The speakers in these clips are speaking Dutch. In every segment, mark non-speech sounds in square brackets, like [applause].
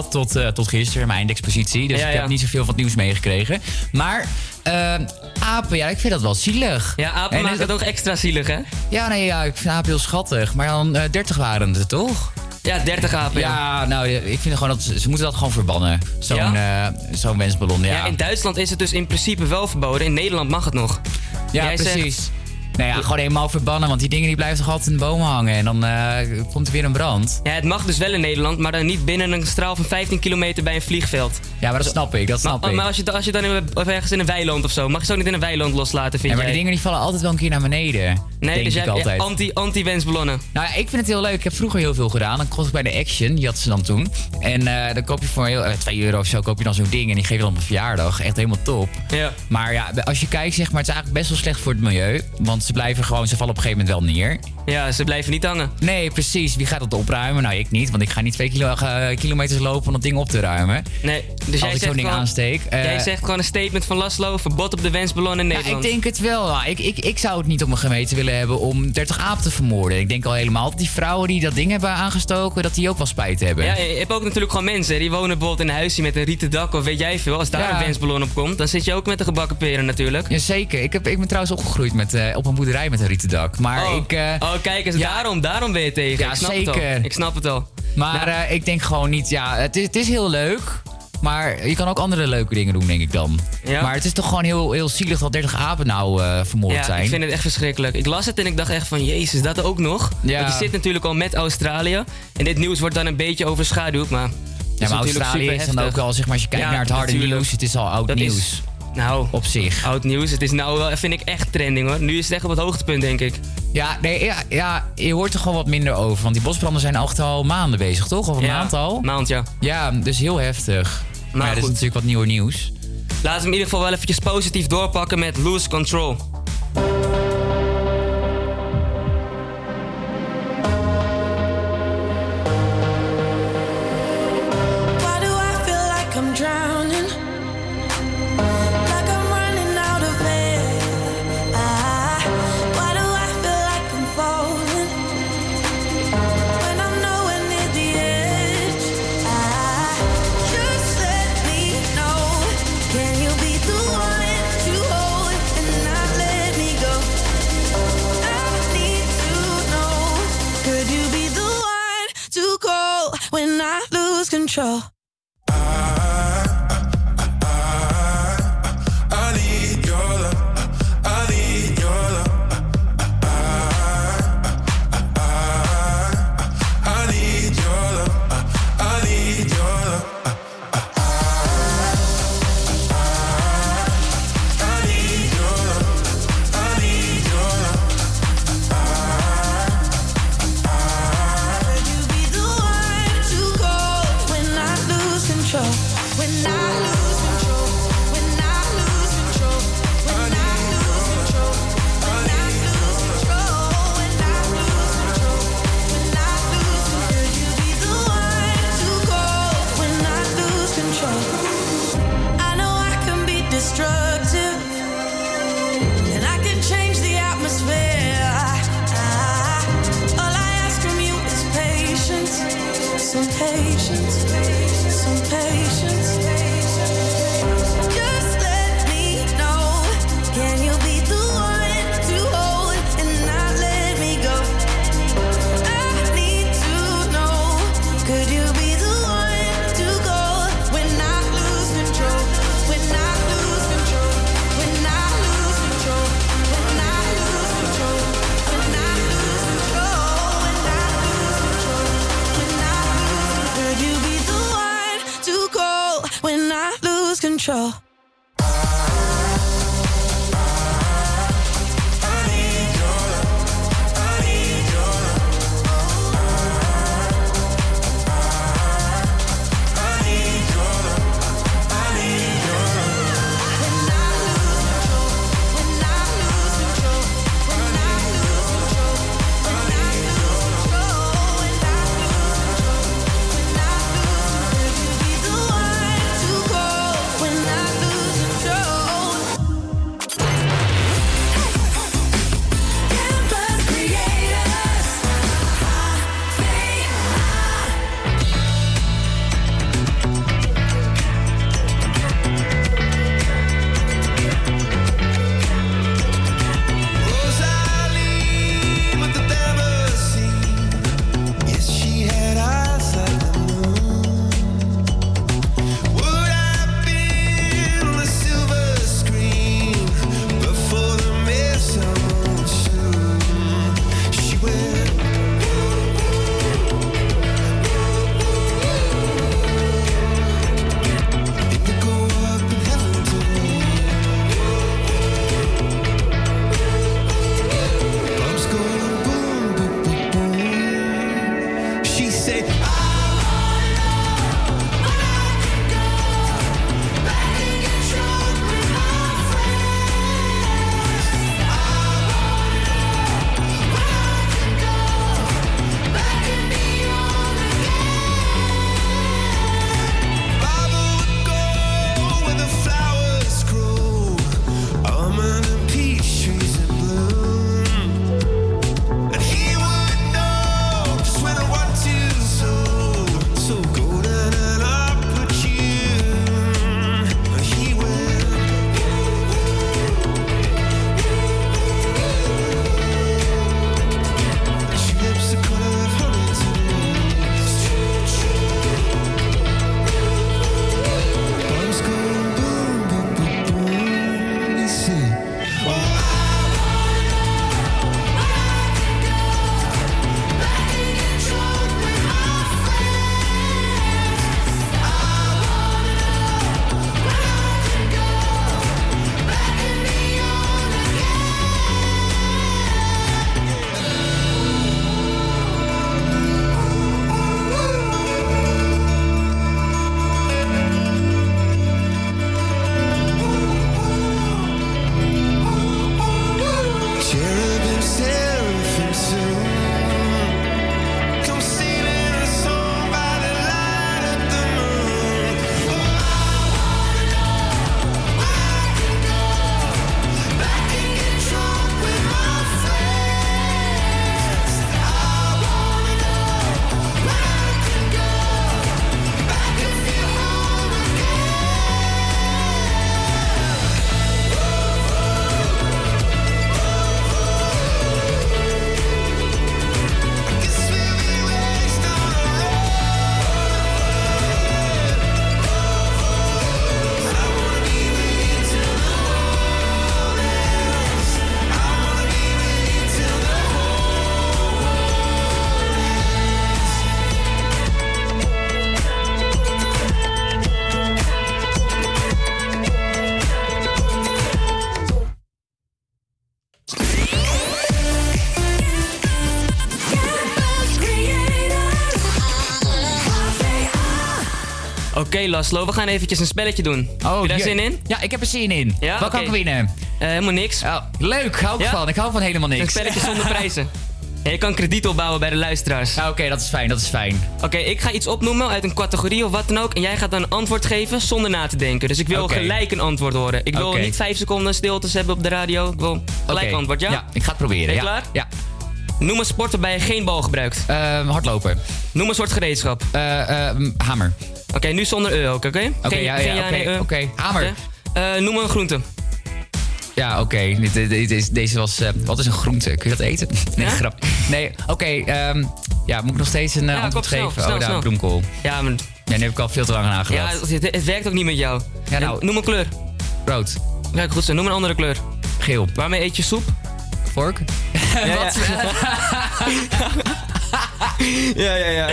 gehad tot, eh, tot gisteren, mijn eindexpositie. Dus Ja, ik ja. heb niet zoveel van het nieuws meegekregen. Maar eh, apen, ja, ik vind dat wel zielig. Ja, apen En maken is- het ook extra zielig, hè? Ja, nee, ja, ik vind apen heel schattig. Maar dan eh 30 waren het toch? Ja, 30 apen. Ja. Ja, nou, ik vind gewoon dat ze, ze moeten dat gewoon verbannen. Zo'n eh, zo'n wensballon, ja. Ja, in Duitsland is het dus in principe wel verboden. In Nederland mag het nog. Ja, Jij zegt- precies. Nou ja, gewoon helemaal verbannen, want die dingen die blijven toch altijd in de bomen hangen. En dan eh, komt er weer een brand. Ja, het mag dus wel in Nederland, maar dan niet binnen een straal van 15 kilometer bij een vliegveld. Ja, maar dat snap ik, dat snap Maar, ik. maar als je, als je dan in, of ergens in een weiland of zo, mag je zo niet in een weiland loslaten, vind Ja, maar jij? die dingen die vallen altijd wel een keer naar beneden. nee, dus jij altijd. anti- anti-wensballonnen. Nou ja, ik vind het heel leuk. Ik heb vroeger heel veel gedaan. Dan kocht ik bij de Action, die had ze dan toen. En eh, dan koop je voor heel, eh, 2 euro of zo koop je dan zo'n ding. En die geef je dan op een verjaardag. Echt helemaal top. Ja. Maar ja, als je kijkt, zeg maar, het is eigenlijk best wel slecht voor het milieu. Want ze blijven gewoon, ze vallen op een gegeven moment wel neer. Ja, ze blijven niet hangen. Nee, precies. Wie gaat dat opruimen? Nou, ik niet. Want ik ga niet twee kilo, eh, kilometers lopen om dat ding op te ruimen. Nee, dus als ik zo'n ding gewoon, aansteek. Eh, jij zegt gewoon een statement van Laszlo, verbod op de wensballon in ja, Nederland. ik denk het wel. Ik, ik, ik zou het niet op mijn geweten willen hebben om 30 apen te vermoorden. Ik denk al helemaal dat die vrouwen die dat ding hebben aangestoken, dat die ook wel spijt hebben. Ja, je hebt ook natuurlijk gewoon mensen die wonen bijvoorbeeld in een huisje met een rieten dak of weet jij veel. Als daar Ja. een wensballon op komt, dan zit je ook met de gebakken peren natuurlijk. Jazeker. Ik, heb, ik ben trouwens opgegroeid met, eh, op een boerderij met een rieten dak. Maar oh. ik... oh, kijk eens, ja. daarom, daarom ben je tegen. Ja, ik snap zeker. het al. Ik snap het al. Maar Nou, eh, ik denk gewoon niet... Ja, het is, het is heel leuk. Maar je kan ook andere leuke dingen doen, denk ik dan. Ja. Maar het is toch gewoon heel, heel zielig dat 30 apen nou eh, vermoord ja, zijn. ik vind het echt verschrikkelijk. Ik las het en ik dacht echt van, jezus, dat ook nog? Ja. Want je zit natuurlijk al met Australië. En dit nieuws wordt dan een beetje overschaduwd, maar... ja, maar Australië is dan ook al, zeg maar, als je kijkt Ja, naar het harde natuurlijk. nieuws, het is al oud Dat is- nieuws Nou, op zich. oud nieuws. Het is nou wel, vind ik echt trending hoor. Nu is het echt op het hoogtepunt, denk ik. Ja, nee, ja, ja, je hoort er gewoon wat minder over. Want die bosbranden zijn al maanden bezig, toch? Of een Ja, maand al? Maand, ja. Ja, dus heel heftig. Maar, ja, dat is natuurlijk wat nieuwer nieuws. Laten we in ieder geval wel eventjes positief doorpakken met Lose Control. Control? Oké, Laszlo, we gaan eventjes een spelletje doen. Heb je daar zin in? Ja, ik heb er zin in. Ja? Wat kan ik winnen? Eh, helemaal niks. Oh, leuk, hou ik Ja? van. Ik hou van helemaal Een niks. spelletje zonder [laughs] prijzen. Je kan krediet opbouwen bij de luisteraars. Ja, Oké, dat is fijn, dat is fijn. Oké, ik ga iets opnoemen uit een categorie of wat dan ook. En jij gaat dan een antwoord geven zonder na te denken. Dus ik wil gelijk een antwoord horen. Ik wil niet vijf seconden stiltes hebben op de radio. Ik wil gelijk antwoord, ja? Ja, ik ga het proberen. Ben je ja. klaar? Ja. Noem een sport waarbij je geen bal gebruikt. Ehm, hardlopen. Noem een soort gereedschap. Ehm, hamer. Oké, nu zonder e ook, oké? Oké, ja, ja, oké, e. Hamer. Eh, noem een groente. Ja, oké. Deze was... eh, wat is een groente? Kun je dat eten? [laughs] Nee, Ja? grap. Nee, oké. ehm, ja, moet ik nog steeds een eh, Ja, antwoord geven? oh, daar, bloemkool. Ja, maar, Ja, nu heb ik al veel te lang aan ja het, werkt ook niet met jou. Ja, nou- Noem een kleur. Rood. Kijk, goed zo. Noem een andere kleur. Geel. Waarmee eet je soep? Vork. Ja, Wat? [laughs] [laughs] Ja, ja, ja.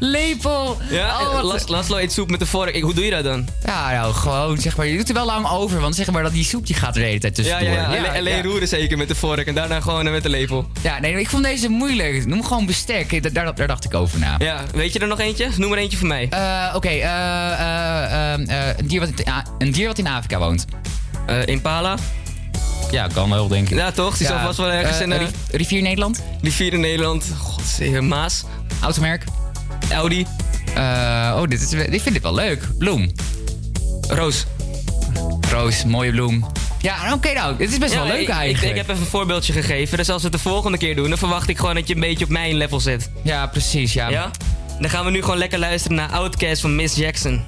Lepel. ja Oh, Las, eet soep met de vork. Ik, hoe doe je dat dan? Ja, nou, gewoon, zeg maar, je doet er wel lang over, want zeg maar dat die soep die gaat er de hele tijd Ja, tussendoor. ja, ja. Alleen, roeren zeker met de vork en daarna gewoon eh, met de lepel. Ja, nee, ik vond deze moeilijk. Noem gewoon bestek. Daar, daar, daar dacht ik over na. Ja, weet je er nog eentje? Noem er eentje voor mij. Eh, Oké, eh, eh, eh, eh, een, dier wat in, A- een dier wat in Afrika woont. Eh, Impala. Ja, kan wel, denk ik. Ja, toch? Die zal vast wel ergens eh, in de ri- Rivier Nederland? rivier in Nederland. God, Maas. Automerk? Audi. Eh, oh, dit is, ik vind dit wel leuk. Bloem. Roos. Roos, mooie bloem. Ja, oké nou, dit is best wel leuk ik, ik, eigenlijk. ik heb even een voorbeeldje gegeven. Dus als we het de volgende keer doen, dan verwacht ik gewoon dat je een beetje op mijn level zit. Ja, precies, ja. Ja? Dan gaan we nu gewoon lekker luisteren naar Outcast van Miss Jackson.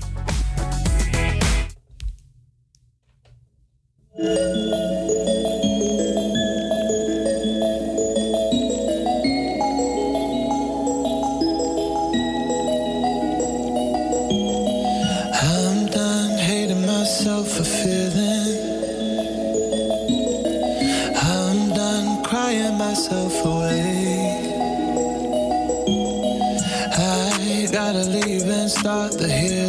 Leave and start the healing.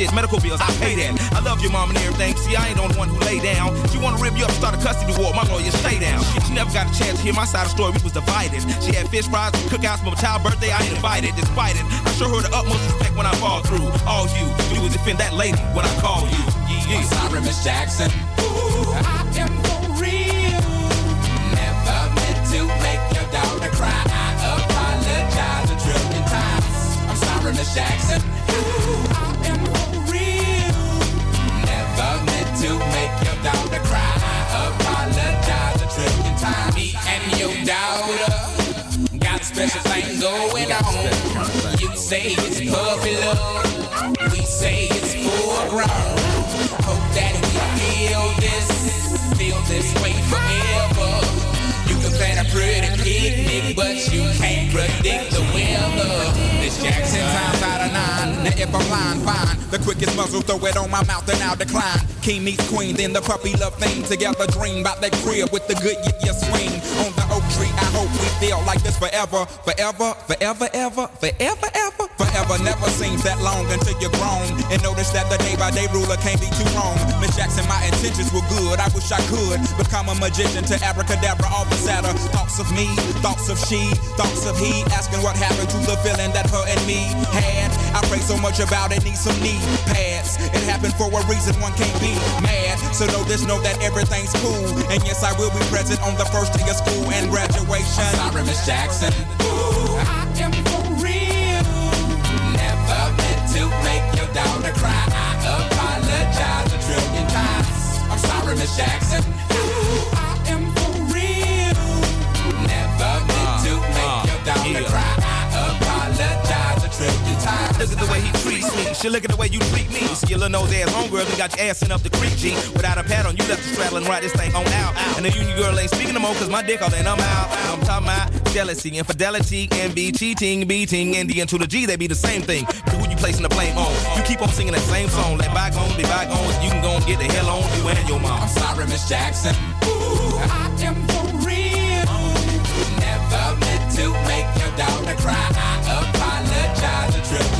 Shit, medical Forever never seems that long until you're grown. And notice that the day by day ruler can't be too wrong. Miss Jackson, my intentions were good. I wish I could become a magician to abracadabra all the sadder. Thoughts of me, thoughts of she, thoughts of he. Asking what happened to the feeling that her and me had. I pray so much about it, need some knee pads. It happened for a reason, one can't be mad. So know this, know that everything's cool. And yes, I will be present on the first day of school and graduation. I'm sorry, Miss Jackson. Ooh, I am daughter cry. I apologize a trillion times. I'm sorry, Miss Jackson. Ooh, I am for real. Never meant to uh, make uh, your daughter yeah. cry. Look at the way he treats me. Shit, look at the way you treat me. See your little nose ass homegirl and got your ass sent up the creek, G. Without a pad on, you left the straddle and ride this thing on out. And the union girl ain't speaking no more, cause my dick all in, I'm out. I'm talking about jealousy, infidelity, envy, cheating, beating, and the to the G, they be the same thing. But who you placing the blame on? You keep on singing that same song. Let bygones be bygones. You can go and get the hell on you and your mom. I'm sorry, Miss Jackson. Ooh, I am for real. Never meant to make your daughter cry. I apologize a trillion times. I'm sorry,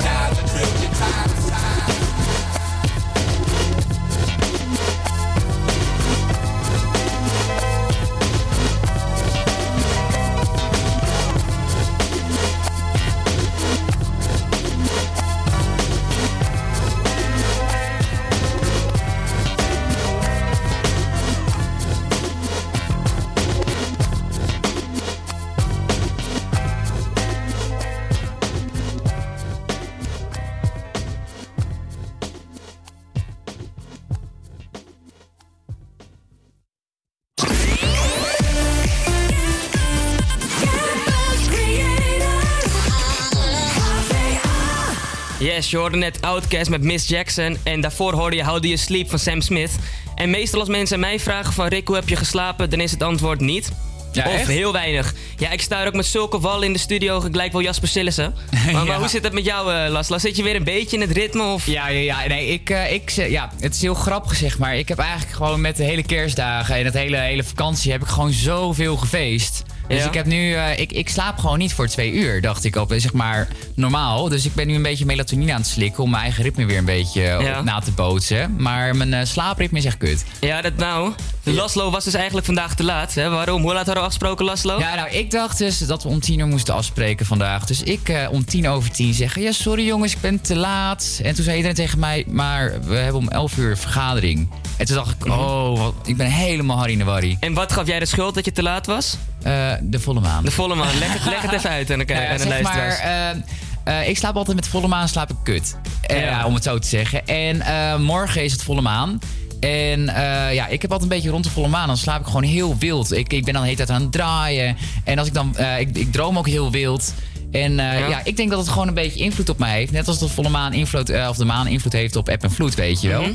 Yes, je hoorde net Outcast met Miss Jackson. En daarvoor hoorde je How Do You Sleep van Sam Smith. En meestal als mensen mij vragen van Rick, hoe heb je geslapen? Dan is het antwoord niet. Ja, of echt? heel weinig. Ja, ik sta er ook met zulke wallen in de studio, gelijk wel Jasper Sillissen. [laughs] Maar, maar hoe zit het met jou, eh, Las? Las, zit je weer een beetje in het ritme? Of? Ja, ja, ja, nee, ik, eh, ik, ja, het is heel grappig zeg maar. Ik heb eigenlijk gewoon met de hele kerstdagen en het hele, hele vakantie heb ik gewoon zoveel gefeest. Dus Ja. ik heb nu, eh, ik, ik slaap gewoon niet voor twee uur, dacht ik op, zeg maar normaal. Dus ik ben nu een beetje melatonine aan het slikken om mijn eigen ritme weer een beetje Ja. op na te bootsen. Maar mijn eh, slaapritme is echt kut. Ja, dat nou. Laslo was dus eigenlijk vandaag te laat. Hè? Waarom? Hoe laat hadden we afgesproken, Laslo? Ja, nou, ik dacht dus dat we om tien uur moesten afspreken vandaag. Dus ik eh, om tien over tien zeggen, ja, sorry jongens, ik ben te laat. En toen zei iedereen tegen mij, maar we hebben om elf uur een vergadering. En toen dacht ik, Mhm. oh, wat, ik ben helemaal Harry in de Warrie. En wat gaf jij de schuld dat je te laat was? Eh, de volle maan. De volle maan. Leg het, leg het even uit aan de, Nou ja, aan de zeg maar, eh, eh, ik slaap altijd met volle maan, slaap ik kut. Ja. ja, om het zo te zeggen. En morgen is het volle maan. En ja, ik heb altijd een beetje rond de volle maan. Dan slaap ik gewoon heel wild. Ik, ik ben dan de hele tijd aan het draaien. En als ik dan, ik, ik droom ook heel wild. En Ja. ja. ik denk dat het gewoon een beetje invloed op mij heeft. Net als de volle maan invloed, of de maan invloed heeft op eb en vloed, weet je wel. Mhm.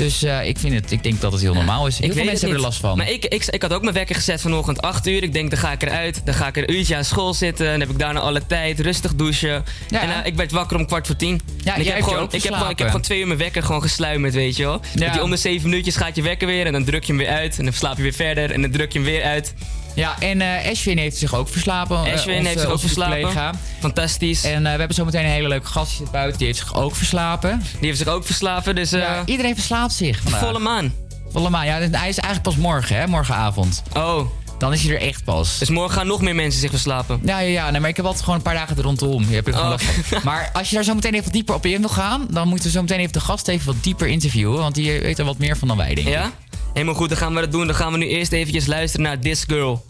Dus eh, ik, vind het, ik denk dat het heel normaal is. Heel Ik veel mensen hebben er last van. Maar ik, ik, ik had ook mijn wekker gezet vanochtend 8 uur. Ik denk, dan ga ik eruit. Dan ga ik er een uurtje aan school zitten. En dan heb ik daarna alle tijd. Rustig douchen. Ja. En eh, ik werd wakker om kwart voor tien. Ja, ik, heb gewoon, ik, heb gewoon, ik heb gewoon twee uur mijn wekker gewoon gesluimerd, weet je wel. Ja. Om de zeven minuutjes gaat je wekker weer. En dan druk je hem weer uit. En dan slaap je weer verder. En dan druk je hem weer uit. Ja, en eh Ashwin heeft zich ook verslapen. eh, Ashwin onze- heeft zich ook verslapen. collega. Fantastisch. En eh, we hebben zometeen een hele leuke gast hier buiten. Die heeft zich ook verslapen. Die heeft zich ook verslapen. Dus Ja, iedereen verslaapt zich. vandaag. volle maan. Volle maan. Ja, hij is eigenlijk pas morgen, hè? Morgenavond. Oh, Dan is hij er echt pas. dus morgen gaan nog meer mensen zich verslapen. Ja, ja, ja. Nee, maar ik heb altijd gewoon een paar dagen er rondom. Je hebt er Oh. [laughs] Maar als je daar zo meteen even wat dieper op in wil gaan... dan moeten we zo meteen even de gast even wat dieper interviewen. Want die weet er wat meer van dan wij, denk ik. Ja? Helemaal goed, dan gaan we dat doen. Dan gaan we nu eerst eventjes luisteren naar This Girl.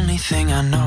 Only thing I know.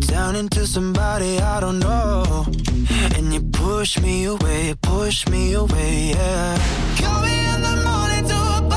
Turn into somebody I don't know. And you push me away, push me away, yeah. Call me in the morning to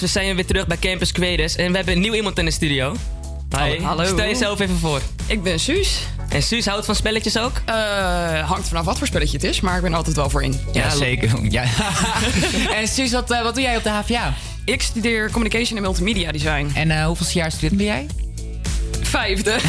Yes, we zijn weer terug bij Campus Quedes en we hebben een nieuw iemand in de studio. Hi. Hallo. Stel jezelf even voor. Ik ben Suus. En Suus houdt van spelletjes ook? Eh, hangt vanaf wat voor spelletje het is, maar ik ben altijd wel voor in. Ja, zeker. Ja. [laughs] en Suus, wat, eh, wat doe jij op de HVA? Ik studeer Communication en Multimedia Design. En eh hoeveel jaar student ben jij? Vijfde. [laughs]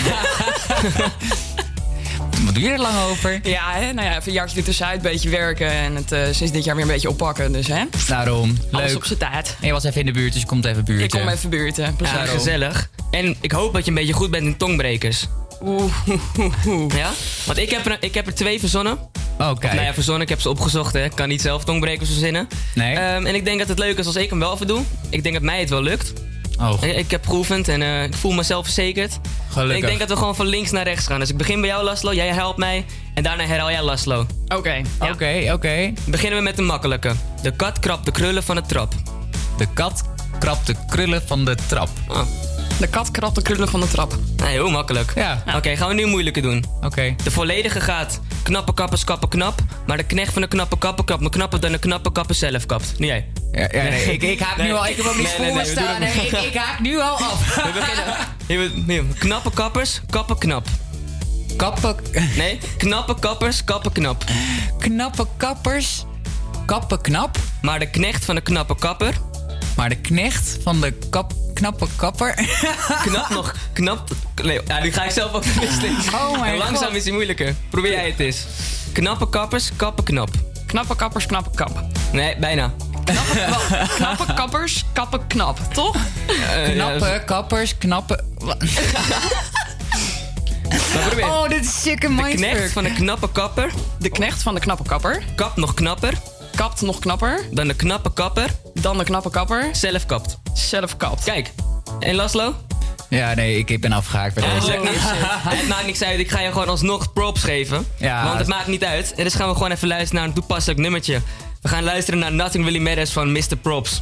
Wat doe je er lang over? ja, hè? nou ja, even een jaartje ertussenuit, een beetje werken en het eh, sinds dit jaar weer een beetje oppakken. Dus hè, Daarom. alles Leuk. op zijn tijd. En je was even in de buurt, dus je komt even buurten. Ik kom even buurten. Precies. Ja, gezellig. En ik hoop dat je een beetje goed bent in tongbrekers. Oeh, oeh, oeh. Ja? Want ik heb er, ik heb er twee verzonnen. Kijk. Nou ja, verzonnen, ik heb ze opgezocht. Hè. Ik kan niet zelf tongbrekers verzinnen. Nee? Ehm, en ik denk dat het leuk is als ik hem wel even doe. Ik denk dat mij het wel lukt. Oh, Ik, ik heb geoefend en eh, ik voel mezelf verzekerd. En gelukkig. ik denk dat we gewoon van links naar rechts gaan. Dus ik begin bij jou, Laslo. Jij helpt mij. En daarna herhaal jij, Laslo. Oké. Oké, oké. Beginnen we met de makkelijke. De kat krabt de krullen van de trap. De kat krabt de krullen van de trap. Oh, De kat krabt de krullen van de trap. nee, heel makkelijk. Ja, Oké, gaan we nu een moeilijke doen. oké. De volledige gaat knappe kappers kappen knap. Maar de knecht van de knappe kapper kapt me knapper dan de knappe kapper zelf kapt. Nu jij. Ja, ik, ik haak nu al. Ik heb niet nee, staan. Ik, haak nu al af. [laughs] We beginnen. Knappe kappers, kappen knap. Kappen. Nee, knappe kappers, kappen knap. Knappe kappers, kappen knap. Maar de knecht van de knappe kapper. Maar de knecht van de kap, knappe kapper. [laughs] knap nog, knap. Nee, ja, nu ga ik zelf ook missen. [laughs] Oh my Langzaam is hij moeilijker. Probeer jij het eens. Knappe kappers, kappen knap. Knappe kappers, knappe kap. Nee, bijna. Knappe, knappe kappers, kappen knap, toch? Uh, knappe kappers, knappe... oh, dit is sikke mindfuck. De knecht van de knappe kapper. De knecht van de knappe kapper. Kap nog knapper. Kapt nog knapper. Dan de knappe kapper. Dan de knappe kapper. Zelf kapt. Zelf kapt. Kijk. En Laszlo? Ja, nee, ik ben afgehaakt bij oh, deze. [laughs] Het maakt niks uit. Ik ga je gewoon alsnog props geven. Want het maakt niet uit. En dus gaan we gewoon even luisteren naar een toepasselijk nummertje. We gaan luisteren naar Nothing Really Matters van Mr. Props.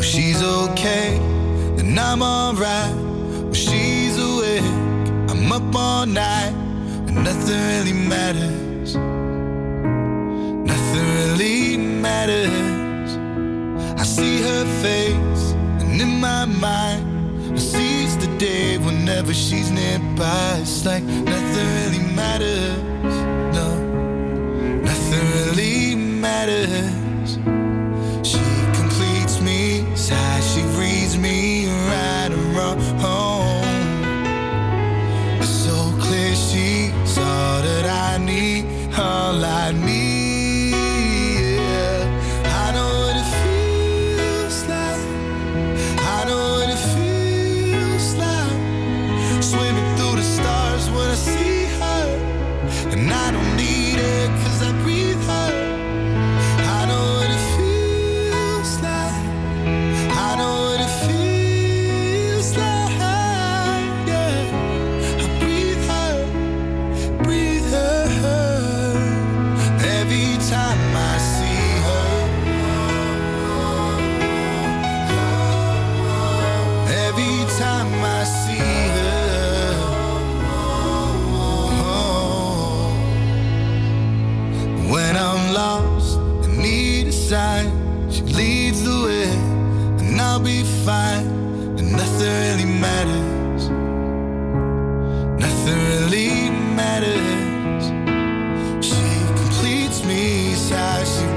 she's okay, then I'm alright. When she's awake, I'm up all night, but nothing really matters. Nothing really matters. I see her face, and in my mind, I seize the day whenever she's nearby. It's like nothing really matters, no, nothing really matters. She completes me, sighs, she reads me. thuis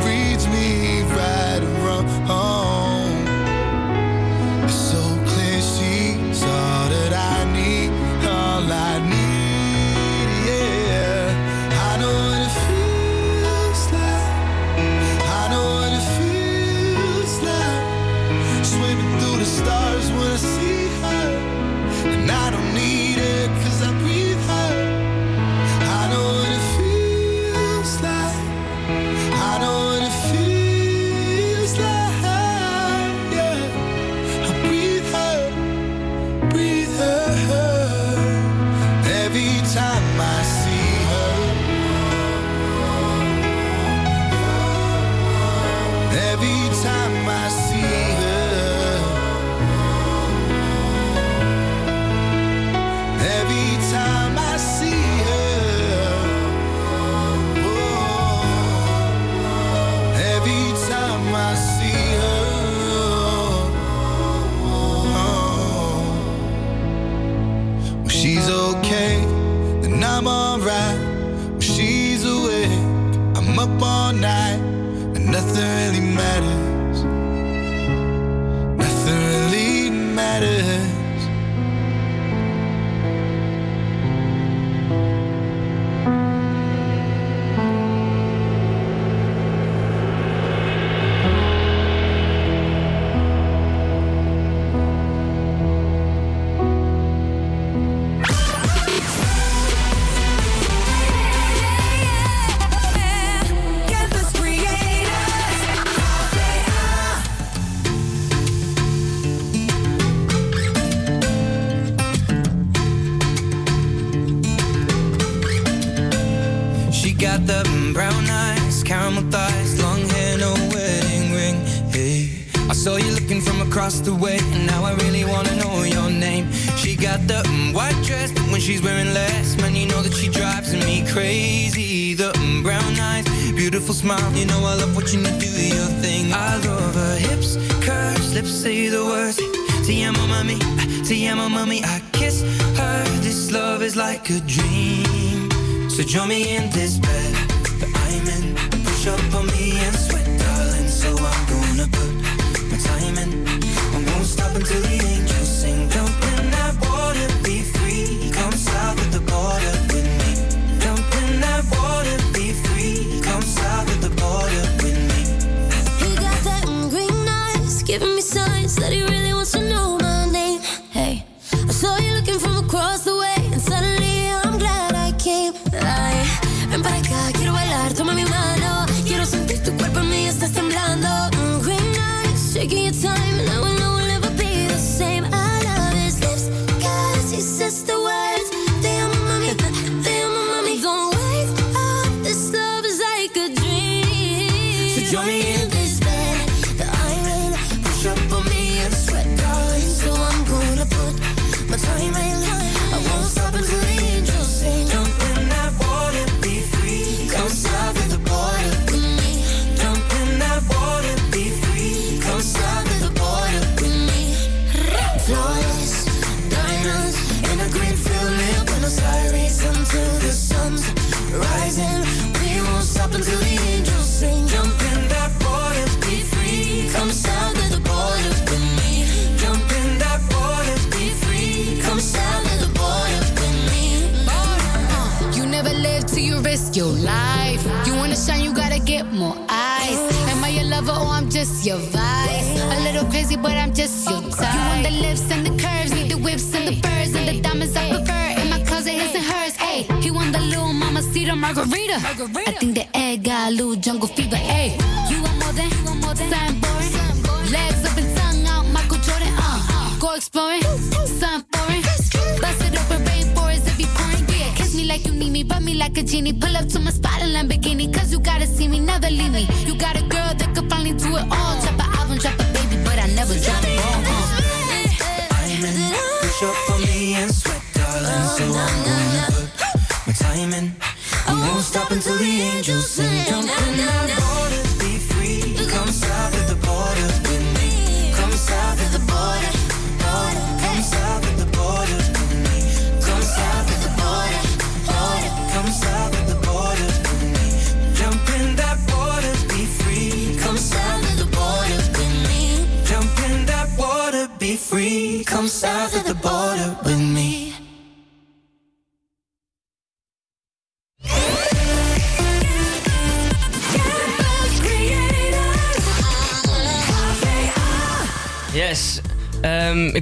me in this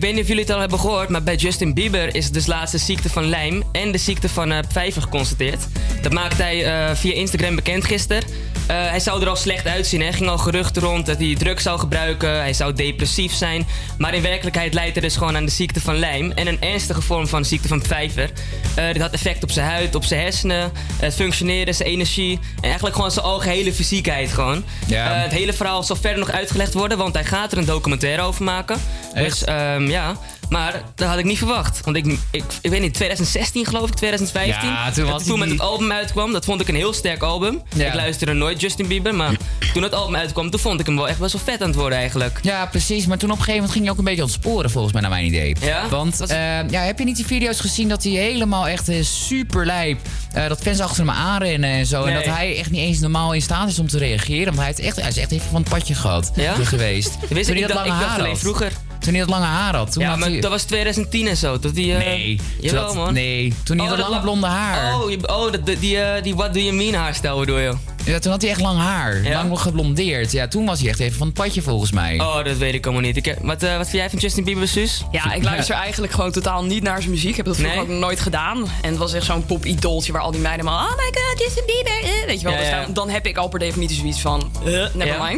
weet niet of jullie het al hebben gehoord, maar bij Justin Bieber is dus laatst de ziekte van Lyme en de ziekte van eh vijver geconstateerd. Dat maakte hij eh, via Instagram bekend gisteren. Eh, hij zou er al slecht uitzien. Hè. Er ging al geruchten rond dat hij drugs zou gebruiken. Hij zou depressief zijn. Maar in werkelijkheid leidt hij dus gewoon aan de ziekte van Lyme. En een ernstige vorm van ziekte van vijver. Eh, dit had effect op zijn huid, op zijn hersenen, het functioneren, zijn energie. En eigenlijk gewoon zijn algehele fysiekheid gewoon. Ja. Het hele verhaal zal verder nog uitgelegd worden, want hij gaat er een documentaire over maken. Dus ehm, ja, maar dat had ik niet verwacht. Want ik, ik, ik weet niet, 2016 geloof ik, 2015. Ja, toen was toen met het album uitkwam, dat vond ik een heel sterk album. Ja. Ik luisterde nooit Justin Bieber, maar toen het album uitkwam, toen vond ik hem wel echt best wel vet aan het worden eigenlijk. Ja, precies. Maar toen op een gegeven moment ging hij ook een beetje ontsporen, volgens mij, naar mijn idee. Ja? Want Dat- eh, ja, heb je niet die video's gezien dat hij helemaal echt eh, super lijp... eh, dat fans achter hem aanrennen en zo. En dat hij echt niet eens normaal in staat is om te reageren. Want hij, heeft echt, hij is echt even van het padje gehad Ja? geweest. Wist ik, dat ik dacht alleen had. vroeger. Toen hij dat lange haar had. Toen ja, had maar hij... dat was 2010 en zo. Dat die, eh, Nee, Jawel, dat- man. nee, toen hij Oh, dat lange la- blonde haar. Oh, je- oh dat, die, die, eh, die What Do You Mean haarstijl bedoel je? Ja, toen had hij echt lang haar. Ja? Lang geblondeerd. Ja, toen was hij echt even van het padje volgens mij. Oh, dat weet ik allemaal niet. Ik, heb- wat, eh, wat vind jij van Justin Bieber, zus? Ja, ik luister eigenlijk gewoon totaal niet naar zijn muziek. Ik heb dat vroeger Nee? ook nooit gedaan. En het was echt zo'n pop-idooltje waar al die meiden maar... Oh my god, Justin Bieber. Weet je wel, Ja, dus ja. dan, dan heb ik al per definitie zoiets van... Uh, never Ja.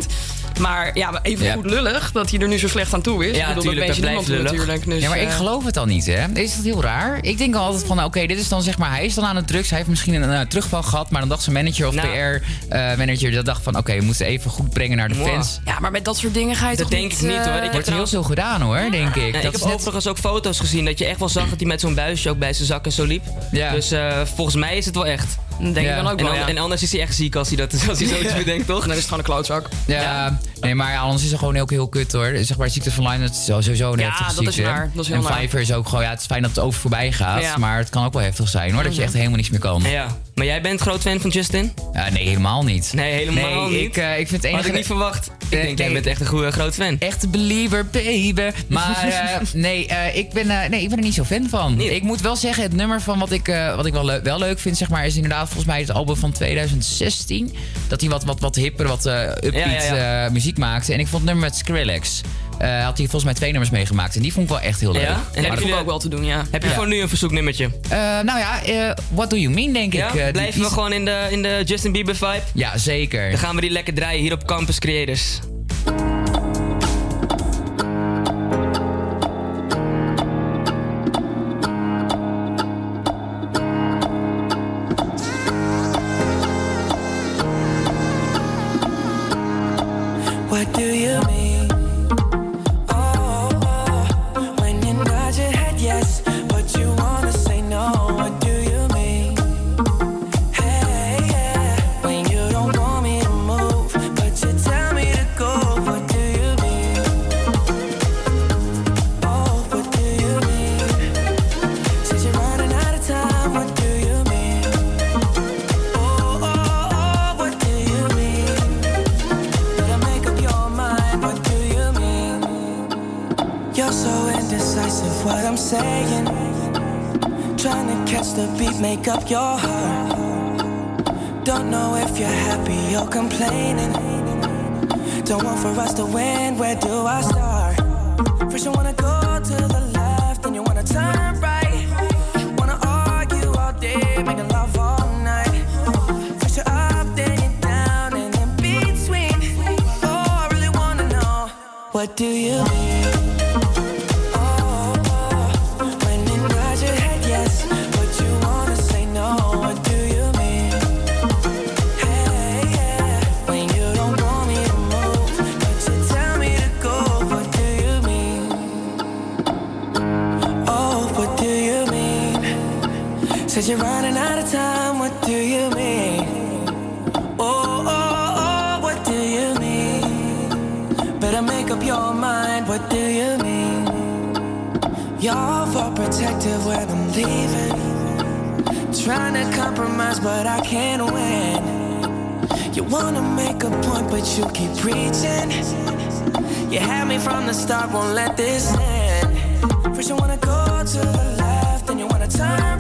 Maar ja, even Ja. goed lullig dat hij er nu zo slecht aan toe is. Ja, ik bedoel, tuurlijk, dat weet dat je blijft niemand lullig. natuurlijk. Dus, ja, maar ik eh, geloof het dan niet, hè? Is dat heel raar? Ik denk altijd van, oké, dit is dan zeg maar... Hij is dan aan het drugs. Hij heeft misschien een eh, terugval gehad. Maar dan dacht zijn manager of Nou. PR-manager... dat dacht van, oké, we moeten even goed brengen naar de fans. Ja, maar met dat soort dingen ga je Dat toch denk ik niet, eh, hoor. Ik heb Wordt heel veel gedaan, hoor, denk ik. Ja, dat ik heb net... overigens ook foto's gezien dat je echt wel zag dat hij met zo'n buisje ook bij zijn zak en zo liep. Ja. Dus eh, volgens mij is het wel echt. Denk ik dan ook en, wel, an- ja. en anders is hij echt ziek als hij, dat, als hij zoiets bedenkt, toch? Dan is het gewoon een klootzak. Ja, nee, maar ja, anders is het gewoon heel, heel kut hoor. Zeg maar, ziekte van Lyme, dat is sowieso een Ja, heftige dat is ziekte. naar. Dat is heel en. Fiverr is ook gewoon, ja, het is fijn dat het over voorbij gaat. Ja. Maar het kan ook wel heftig zijn hoor, dat je Mhm. echt helemaal niks meer kan. Ja. Maar jij bent groot fan van Justin? Nee, helemaal niet. Nee, helemaal Nee, niet. ik, eh, ik vind het enige... Had ik niet verwacht. Ik denk, jij bent echt een goede groot fan. Echt believer, baby. Maar eh, [laughs] nee, eh, ik ben, nee, ik ben er niet zo fan van. Ik moet wel zeggen, het nummer van wat ik, wat ik wel, leu- wel leuk vind, zeg maar, is inderdaad volgens mij het album van 2016. Dat hij wat, wat, wat hipper, wat upbeat Ja, ja, ja. muziek maakte. En ik vond het nummer met Skrillex. Eh, had hij volgens mij twee nummers meegemaakt. En die vond ik wel echt heel leuk. Ja? En Maar heb dat- je ook wel te doen, ja. Heb je voor nu een verzoeknummertje? Eh, nou ja, eh, what do you mean, denk ik. Die- Blijven die- we gewoon in de, in de Justin Bieber vibe? Ja, zeker. Dan gaan we die lekker draaien hier op Campus Creators. Wanna make a point, but you keep preaching. You had me from the start, won't let this end. First, you wanna go to the left, then you wanna turn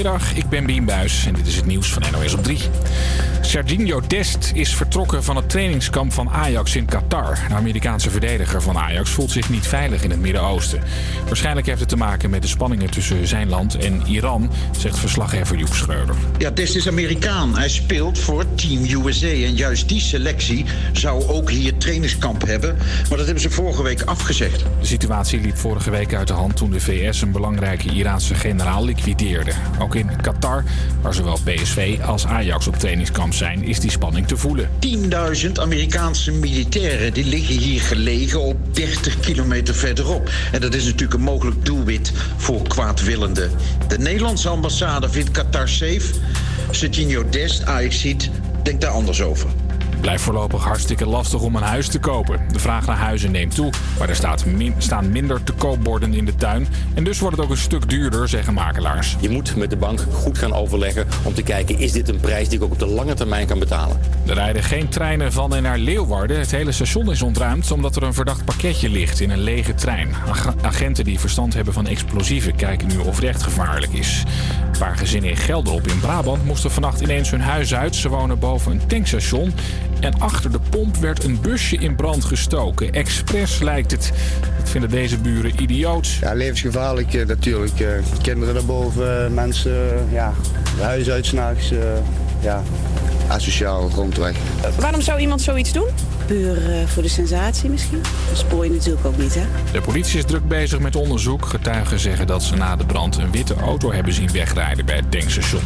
Goedemiddag, ik ben Bien Buis en dit is het nieuws van NOS op 3. Serginho Dest is vertrokken van het trainingskamp van Ajax in Qatar. De Amerikaanse verdediger van Ajax voelt zich niet veilig in het Midden-Oosten. Waarschijnlijk heeft het te maken met de spanningen tussen zijn land en Iran, zegt verslaggever Joep Schreuder. Ja, Dest is Amerikaan. Hij speelt voor Team USA. En juist die selectie zou ook hier trainingskamp hebben. Maar dat hebben ze vorige week afgezegd. De situatie liep vorige week uit de hand toen de VS een belangrijke Iraanse generaal liquideerde. Ook in Qatar, waar zowel PSV als Ajax op trainingskamp zijn, is die spanning te voelen. 10.000 Amerikaanse militairen die liggen hier gelegen op 30 kilometer verderop. En dat is natuurlijk een mogelijk doelwit voor kwaadwillenden. De Nederlandse ambassade vindt Qatar safe. Serginho Dest, Ajax denkt daar anders over. Blijft voorlopig hartstikke lastig om een huis te kopen. De vraag naar huizen neemt toe, maar er staat min- staan minder te koopborden in de tuin. En dus wordt het ook een stuk duurder, zeggen makelaars. Je moet met de bank goed gaan overleggen om te kijken... is dit een prijs die ik ook op de lange termijn kan betalen? Er rijden geen treinen van en naar Leeuwarden. Het hele station is ontruimd omdat er een verdacht pakketje ligt in een lege trein. Ag- Agenten die verstand hebben van explosieven kijken nu of het echt gevaarlijk is. Een paar gezinnen in Gelderop in Brabant moesten vannacht ineens hun huis uit. Ze wonen boven een tankstation. En achter de pomp werd een busje in brand gestoken. Expres lijkt het. Dat vinden deze buren idioot. Ja, levensgevaarlijk eh, natuurlijk. eh, kinderen daarboven, eh, mensen, ja, huis uit s'nachts. ja, asociaal grondweg. Waarom zou iemand zoiets doen? Puur voor de sensatie misschien. Dat spoor je natuurlijk ook niet, hè? De politie is druk bezig met onderzoek. Getuigen zeggen dat ze na de brand een witte auto hebben zien wegrijden bij het tankstation.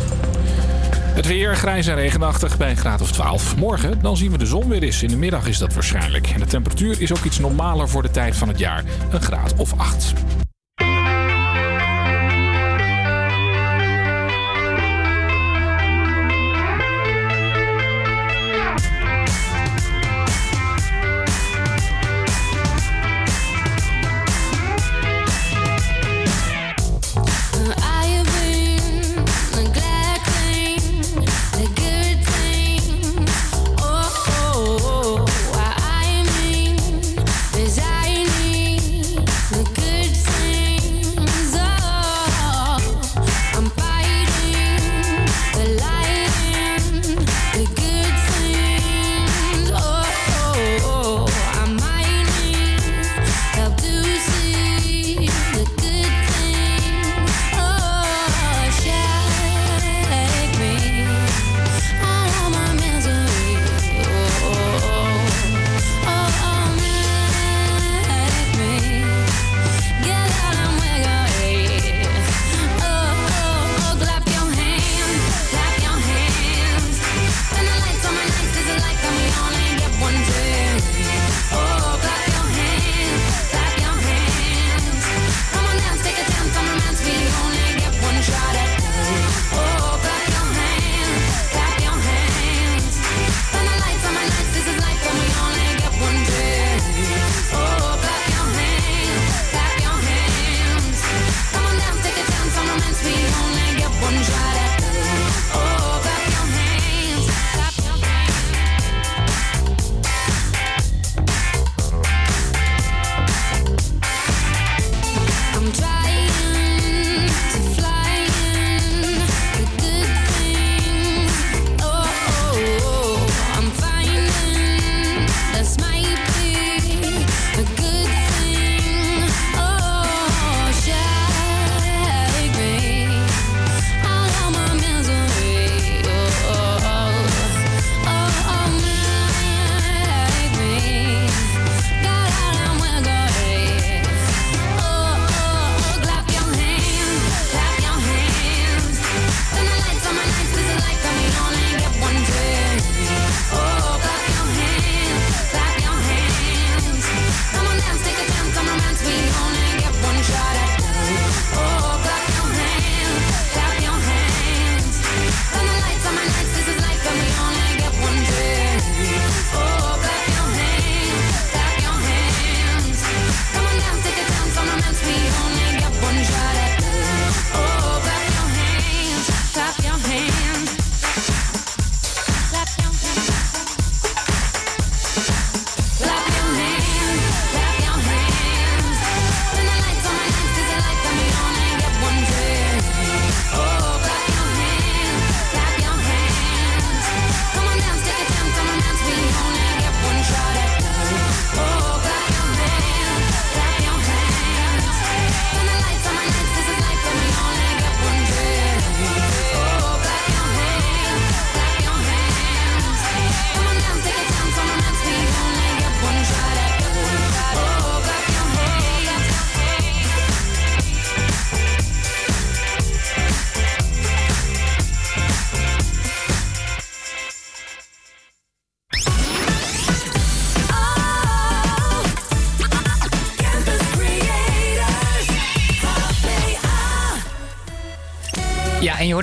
Het weer grijs en regenachtig bij een graad of 12. Morgen dan zien we de zon weer eens. In de middag is dat waarschijnlijk. En de temperatuur is ook iets normaler voor de tijd van het jaar. Een graad of 8.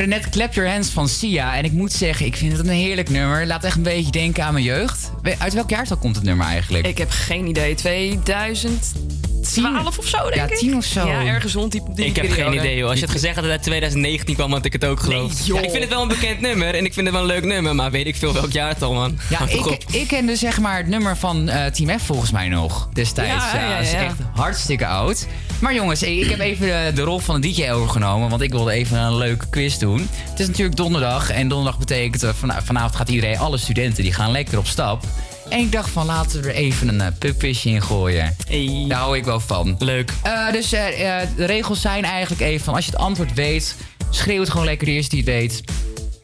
Hoorde net Clap Your Hands van Sia. En ik moet zeggen, ik vind het een heerlijk nummer. Laat echt een beetje denken aan mijn jeugd. Uit welk jaartal komt het nummer eigenlijk? Ik heb geen idee. 2012 of zo, denk Ja, ik. 10 of zo. Ja, ergens rond die, die Ik heb periode. geen idee, joh. Als je het gezegd had dat het uit 2019 kwam, had ik het ook geloofd. Ja, ik vind het wel een bekend nummer en ik vind het wel een leuk nummer, maar weet ik veel welk jaartal, man. Ja, ik, op. ik kende zeg maar het nummer van eh, Team F volgens mij nog destijds. Ja, ja, dat is ja. echt hartstikke oud. Maar jongens, ik heb even de, rol van de DJ overgenomen, want ik wilde even een leuke quiz doen. Het is natuurlijk donderdag en donderdag betekent eh, vana- vanavond gaat iedereen, alle studenten, die gaan lekker op stap. En ik dacht van laten we er even een uh, pubquizje in gooien. Daar hou ik wel van. Leuk. Eh, dus eh, eh, de regels zijn eigenlijk even van als je het antwoord weet, schreeuw het gewoon lekker de eerste die het weet.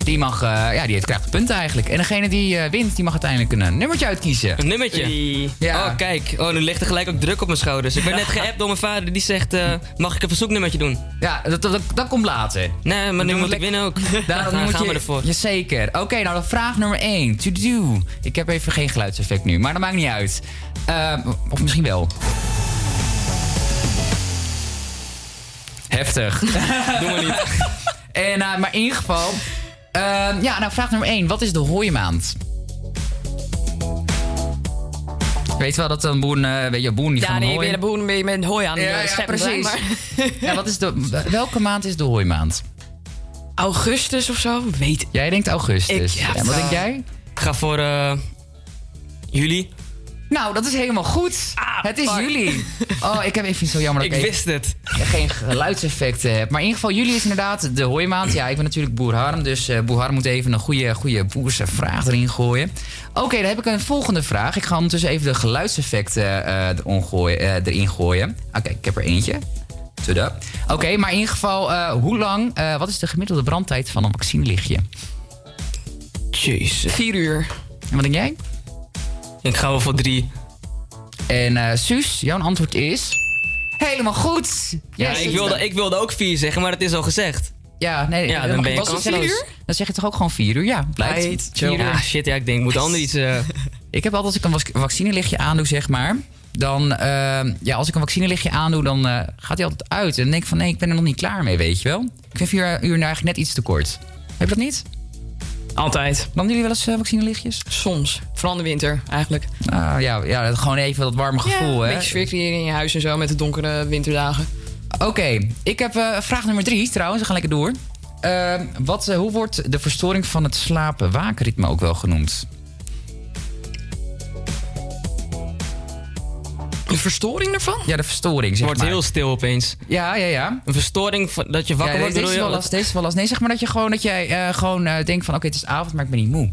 Die mag, eh, ja, die heeft, krijgt de punten eigenlijk. En degene die eh, wint, die mag uiteindelijk een eh, nummertje uitkiezen. Een nummertje? Ja. Oh, kijk. Oh, nu ligt er gelijk ook druk op mijn schouders. Ik ben net [laughs] geappt door mijn vader. Die zegt, eh, mag ik een verzoeknummertje doen? Ja, dat, dat, dat komt later. Nee, maar [laughs] [laughs] nu moet ik winnen ook. Daarom moet gaan je, we ervoor. Jazeker. Oké, nou dan vraag nummer 1. To do. Ik heb even geen geluidseffect nu, maar dat maakt niet uit. Eh, of misschien wel. Heftig. Doen we niet. En, eh, maar in ieder geval... eh, ja, nou vraag nummer 1. Wat is de hooimaand? Weet je wel dat een boer, eh, weet je, boer niet Ja, gaan nee, hooien? weer de boer met, met hooi aan de Ja, ja, scheppen, precies. Maar [laughs] Ja, wat is de, welke maand is de hooimaand? augustus of zo? Weet Jij denkt augustus. Ik- ja, en wat denk jij? Ik ga voor eh juli. Nou, dat is helemaal goed. het is juli. [laughs] Oh, ik heb even zo jammer dat Ik ik, wist het. geen geluidseffecten heb. Maar in ieder geval, juli is inderdaad de hooimaand. Ja, ik ben natuurlijk boer Harm. Dus eh boer Harm moet even een goede, goede boerse vraag erin gooien. Oké, dan heb ik een volgende vraag. Ik ga ondertussen even de geluidseffecten eh, erin gooien. eh, erin gooien. Oké, ik heb er eentje. Tada. Oké, maar in ieder geval, eh, hoe lang, eh, wat is de gemiddelde brandtijd van een vaccinelichtje? Jezus. Vier uur. En wat denk jij? Ik ga wel voor drie. En eh Suus, jouw antwoord is... Helemaal goed! Ja, ik wilde, ik wilde ook vier zeggen, maar het is al gezegd. Ja, nee, Ja, dan ben je was vier uur? Dan zeg je toch ook gewoon vier uur? Ja, blijkt. Vier uur. Ja, shit, ja, ik denk, moet ander iets... eh, [laughs] Ik heb altijd als ik een vac- vaccinelichtje aandoe, zeg maar... Dan, eh, ja, als ik een vaccinelichtje aandoe, dan eh, gaat hij altijd uit. En dan denk ik van, nee, ik ben er nog niet klaar mee, weet je wel. Ik vind vier uur nou eigenlijk net iets te kort. Heb je dat niet? Altijd. Landen jullie wel eens eh, vaccinelichtjes? Soms. Vooral in de winter, eigenlijk. Ah, ja, ja, gewoon even dat warme gevoel, Een hè? beetje sfeercreëring in je huis en zo met de donkere winterdagen. Oké, ik heb eh, vraag nummer drie trouwens. We gaan lekker door. Ehm, wat, eh, hoe wordt de verstoring van het slapen-wakenritme ook wel genoemd? De verstoring ervan? Ja, de verstoring, zeg wordt maar. heel stil opeens. Ja, ja, ja. Een verstoring van, dat je wakker ja, wordt, deze, is je? wel last, deze is wel last. Nee, zeg maar dat je gewoon, dat jij, eh, gewoon eh, denkt van... oké, het is avond, maar ik ben niet moe.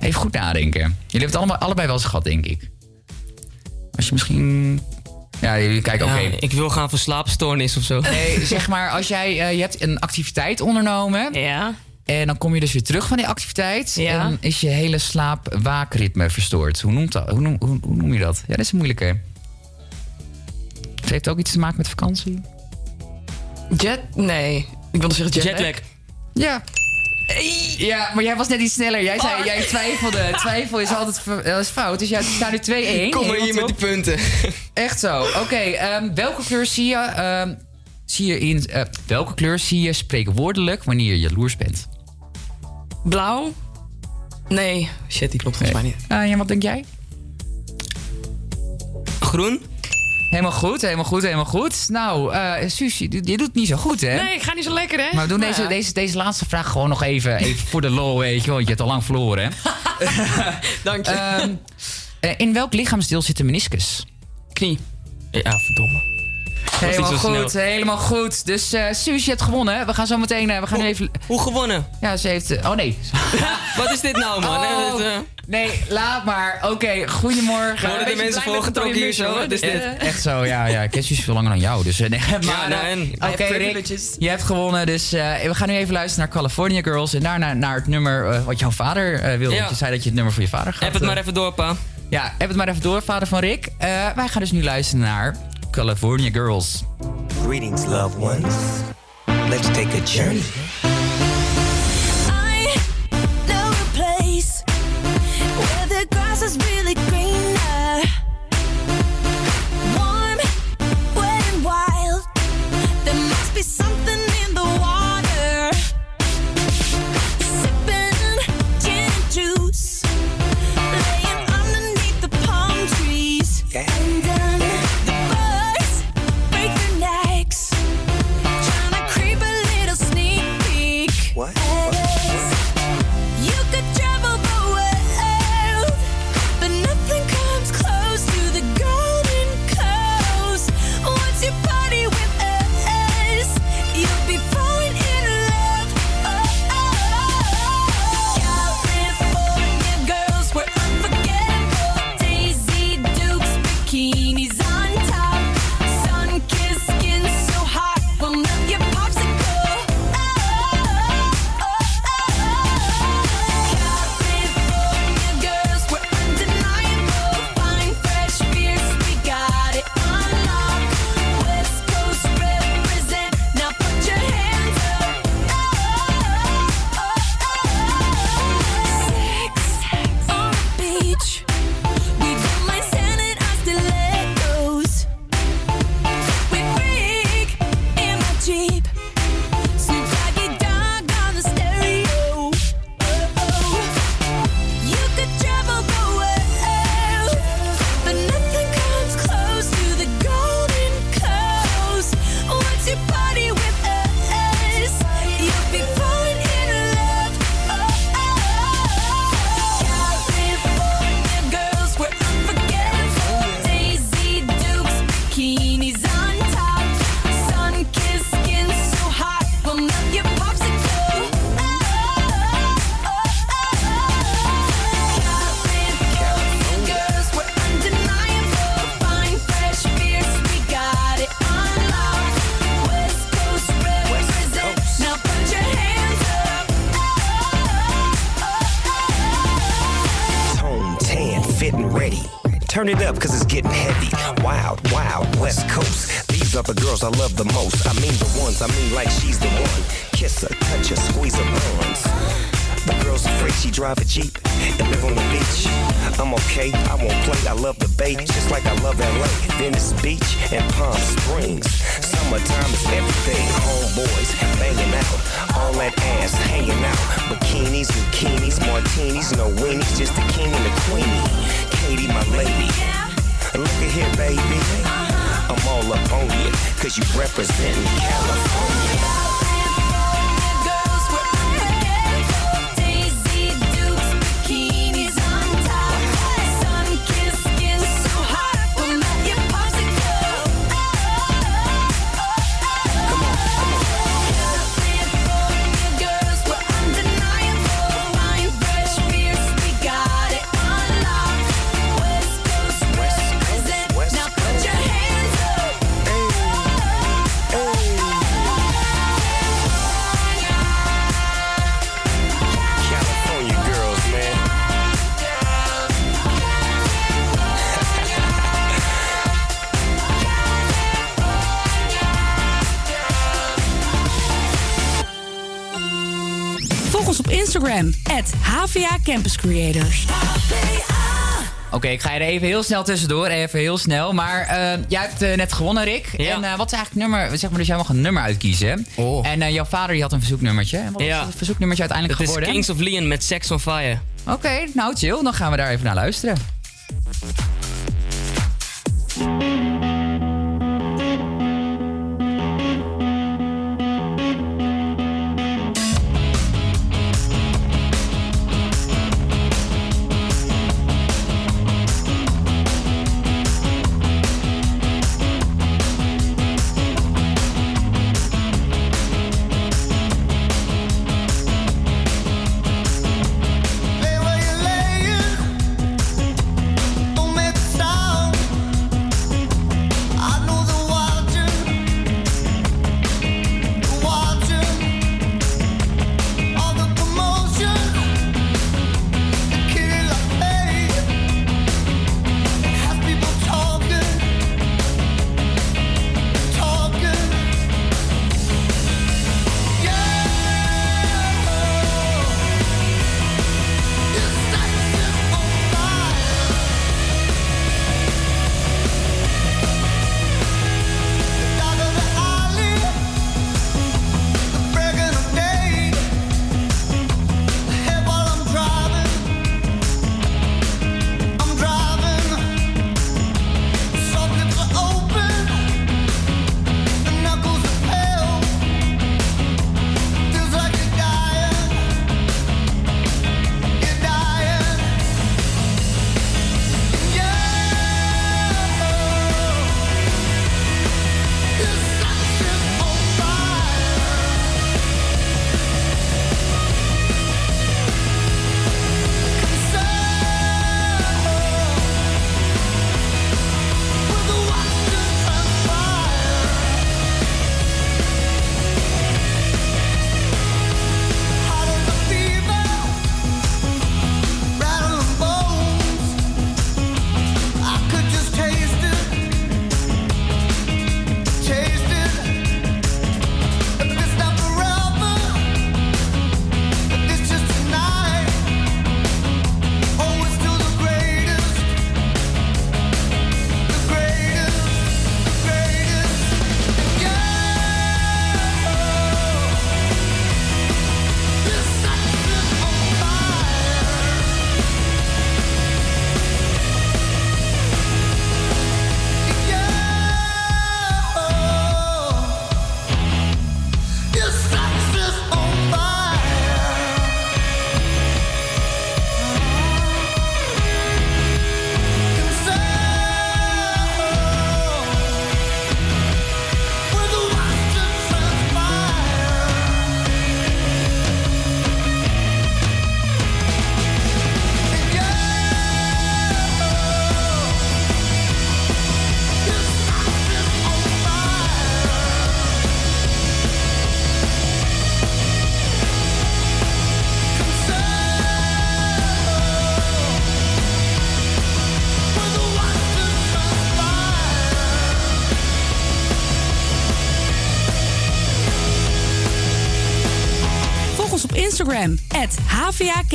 Even goed nadenken. Jullie hebben het allemaal, allebei wel eens gehad, denk ik. Als je misschien... Ja, jullie kijken, oké. Ja, ik wil gaan voor slaapstoornis of zo. Nee, zeg maar, als jij... eh, je hebt een activiteit ondernomen... Ja. En dan kom je dus weer terug van die activiteit. Ja. En dan is je hele slaap-waakritme verstoord. Hoe, noemt dat? Hoe, noem, hoe, hoe noem je dat? Ja, dat is een moeilijke. Het heeft ook iets te maken met vakantie. Jet? Nee. Ik wilde zeggen jetlag. Jetlag. Ja. Ja, maar jij was net iets sneller. Jij zei, Oh. jij twijfelde. Twijfel is altijd is fout. Dus jij staat nu 2-1. Kom maar hier met die punten. [laughs] Echt zo. Oké, ehm, welke kleur zie je, ehm, zie je in... eh, welke kleur zie je spreekwoordelijk wanneer je jaloers bent? Blauw? Nee. Shit, die klopt volgens mij niet. Ah, ja, wat denk jij? Groen? Helemaal goed, helemaal goed, helemaal goed. Nou, eh Suus, je, doet- niet zo goed, hè? Nee, ik ga niet zo lekker, hè? Maar we doen Nou deze, ja. deze, deze laatste vraag gewoon nog even, even voor de lol, weet je wel. Je hebt al lang verloren, hè? [laughs] Dank je. Ehm, eh, in welk lichaamsdeel zit de meniscus? Knie. Ja, verdomme. Helemaal goed, snel. helemaal goed. Dus eh Suus, je hebt gewonnen. hè? We gaan zo meteen... eh, we gaan nu even... Hoe gewonnen? Ja, ze heeft... eh, oh, nee. [laughs] Wat is dit nou, man? Oh, dit, Nee, laat maar. Oké, goedemorgen. Worden de mensen voorgetrokken hier zo? Wat is dit? Echt, zo, ja, ja. Ik ken Suus veel langer dan jou, dus... eh, nee, maar, Ja, nou, en? Oké, Rick, je hebt gewonnen, dus eh, we gaan nu even luisteren naar California Girls... en daarna naar het nummer wat jouw vader eh wilde. Ja. Want je zei dat je het nummer voor je vader gaat... Heb het maar even door, pa. Ja, heb het maar even door, vader van Rick. Eh, wij gaan dus nu luisteren naar California Girls. Greetings, loved ones. Let's take a journey. Girls I love the most. I mean the ones, I mean like she's the one. Kiss her, touch her, squeeze her buns. The girl's afraid she drive a Jeep and live on the beach. I'm okay, I won't play. I love the bay, just like I love LA. Venice Beach and Palm Springs. Summertime is everything. Homeboys banging out, all that ass hanging out. Bikinis, bikinis, martinis, no weenies, just the king and the queenie. Katie, my lady. Look at here, baby. I'm all up on you, cause you represent California. HVA Campus Creators. Oké, ik ga er even heel snel tussendoor. Even heel snel. Maar eh, jij hebt eh, net gewonnen, Rick. En eh, wat is eigenlijk nummer? Zeg maar, dus jij mag een nummer uitkiezen. En eh, jouw vader die had een verzoeknummertje. En wat is het verzoeknummertje uiteindelijk Het is geworden? Kings of Leon met Sex on Fire. Oké, nou chill. Dan gaan we daar even naar luisteren.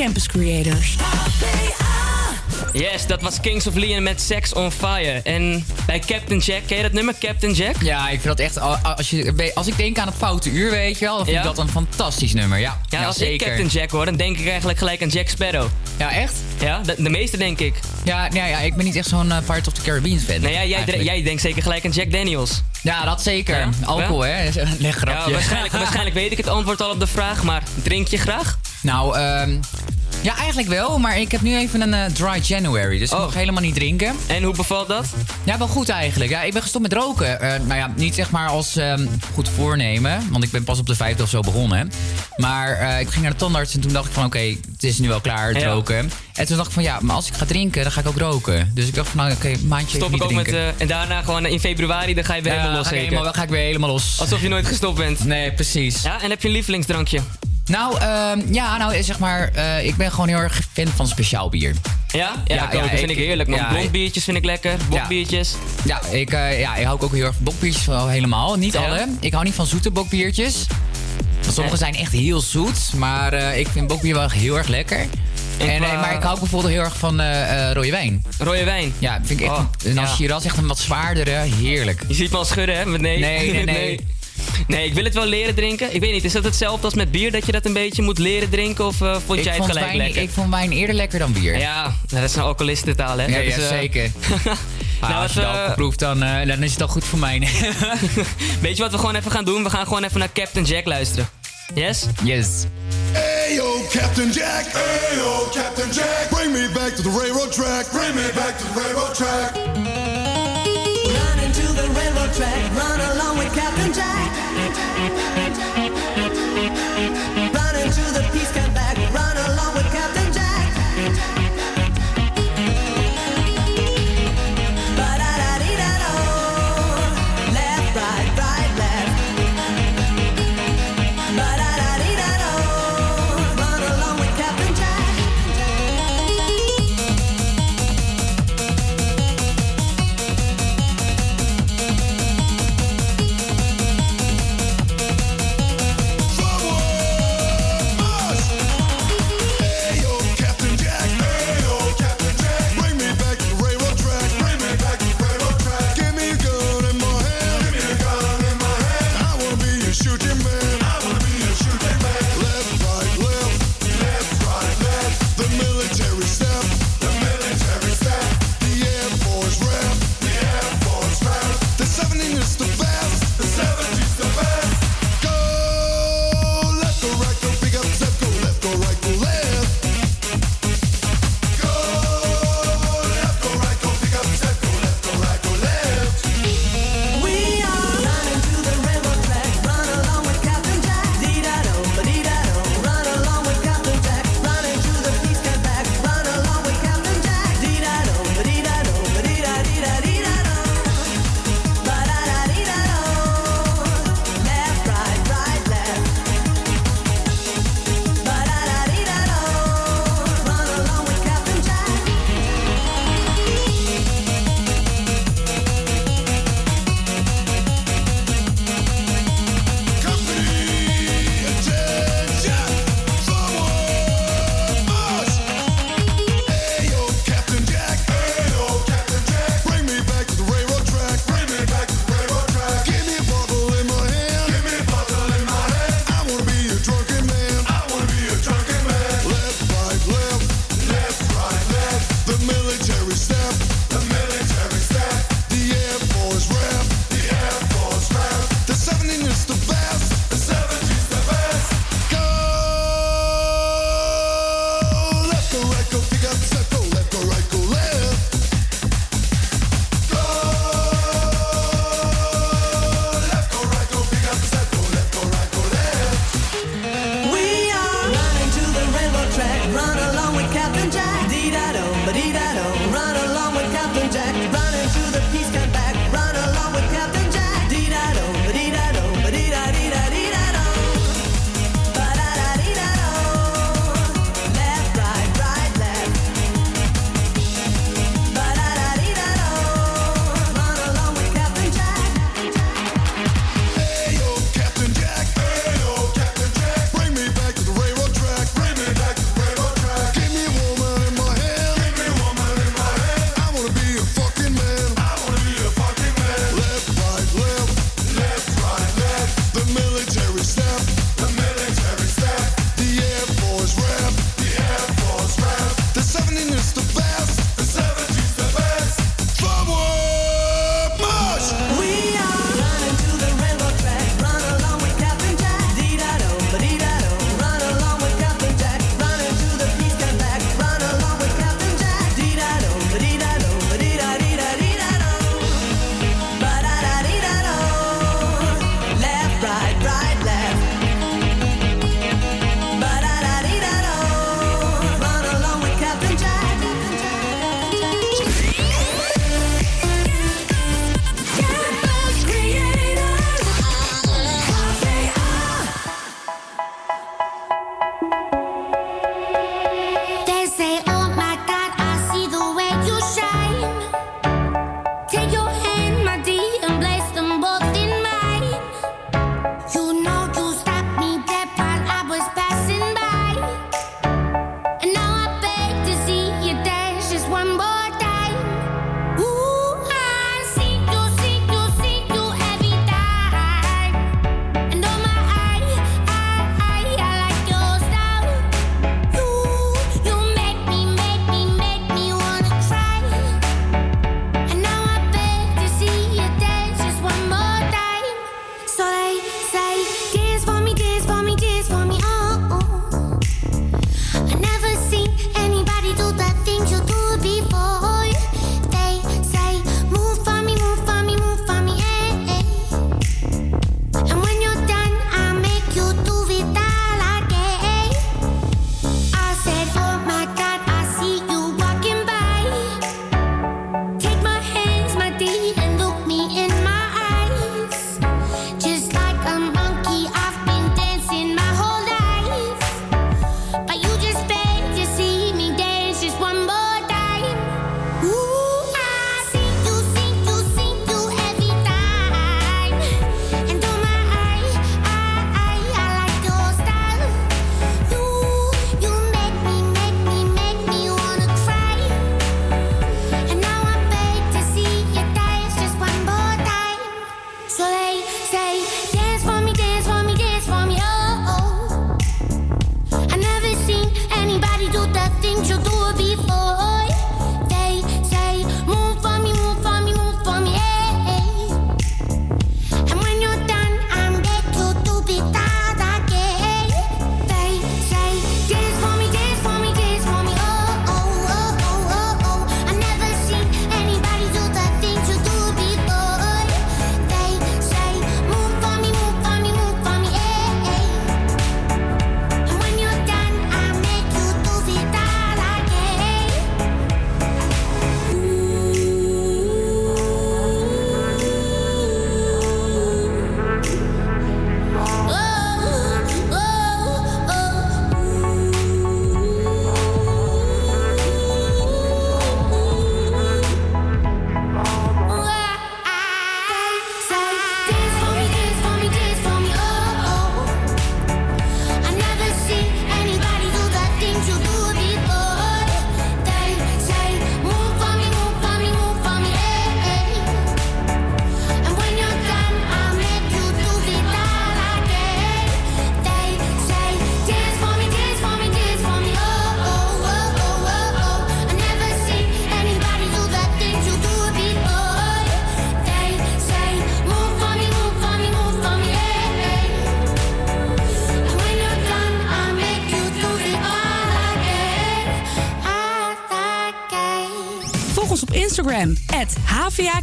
Campus Creators. Yes, dat was Kings of Leon met Sex on Fire. En bij Captain Jack, ken je dat nummer, Captain Jack? Ja, ik vind dat echt... Als, je, als ik denk aan het foute uur, weet je wel, dan vind Ja. ik dat een fantastisch nummer. Ja, Ja, als zeker. ik Captain Jack hoor, dan denk ik eigenlijk gelijk aan Jack Sparrow. Ja, echt? Ja, de, de meeste denk ik. Ja, nou ja, ik ben niet echt zo'n eh, Pirates of the Caribbean fan. Nee, ja, jij, jij denkt zeker gelijk aan Jack Daniels. Ja, dat zeker. Ja? Alcohol, [laughs] Ja? hè? Een leg Ja, grapje. waarschijnlijk, waarschijnlijk weet ik het antwoord al op de vraag, maar drink je graag? Nou, ehm ja, eigenlijk wel. Maar ik heb nu even een eh, dry January. Dus ik mag helemaal niet drinken. Oh. En hoe bevalt dat? Ja, wel goed eigenlijk. Ja, ik ben gestopt met roken. Eh, nou ja, niet zeg maar als ehm, goed voornemen. Want ik ben pas op de vijfde of zo begonnen. Maar eh, ik ging naar de tandarts en toen dacht ik van... Oké, het is nu wel klaar, het Ja. roken. En toen dacht ik van ja, maar als ik ga drinken, dan ga ik ook roken. Dus ik dacht van nou, oké, maandje Stop ik ook met... drinken. eh, en daarna gewoon in februari, dan ga je weer Ja, helemaal los ga ik, helemaal, ga ik weer helemaal los. Alsof je nooit gestopt bent. Nee, precies. Ja, en heb je een lievelingsdrankje? Nou, ehm, ja, nou zeg maar, eh, ik ben gewoon heel erg fan van speciaal bier. Ja? Ja, dat vind ik heerlijk, man. ja, Blond biertjes vind ik lekker, bokbiertjes. Ja, ik, eh, ja, ik hou ook heel erg van bokbiertjes helemaal. Niet Ja? alle. Ik hou niet van zoete bokbiertjes. Want sommige zijn echt heel zoet, maar eh, ik vind bokbier wel heel erg lekker. En, eh, maar ik hou bijvoorbeeld heel erg van eh, eh, rode wijn. Rode wijn? Ja, vind ik echt. Oh, en als ja. Shiraz echt een wat zwaardere, heerlijk. Je ziet me al schudden, hè? Maar nee. Nee, nee, [laughs] nee. Nee, ik wil het wel leren drinken. Ik weet niet, is dat hetzelfde als met bier? Dat je dat een beetje moet leren drinken? Of eh, vond ik, jij het vond gelijk wijn, lekker? ik vond wijn eerder lekker dan bier. Ja, nou, dat is een alcoholistentaal, hè? Ja, Dat is, ja, eh, zeker. [laughs] Ah, Nou, als je het, het al eh, geproefd, dan, dan is het al goed voor mij. [laughs] Weet je wat we gewoon even gaan doen? We gaan gewoon even naar Captain Jack luisteren. Yes? Yes. Ayo, Captain Jack. Ayo, Captain Jack. Bring me back to the railroad track. Bring me back to the railroad track. Track, run along with Captain Jack.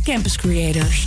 Campus Creators.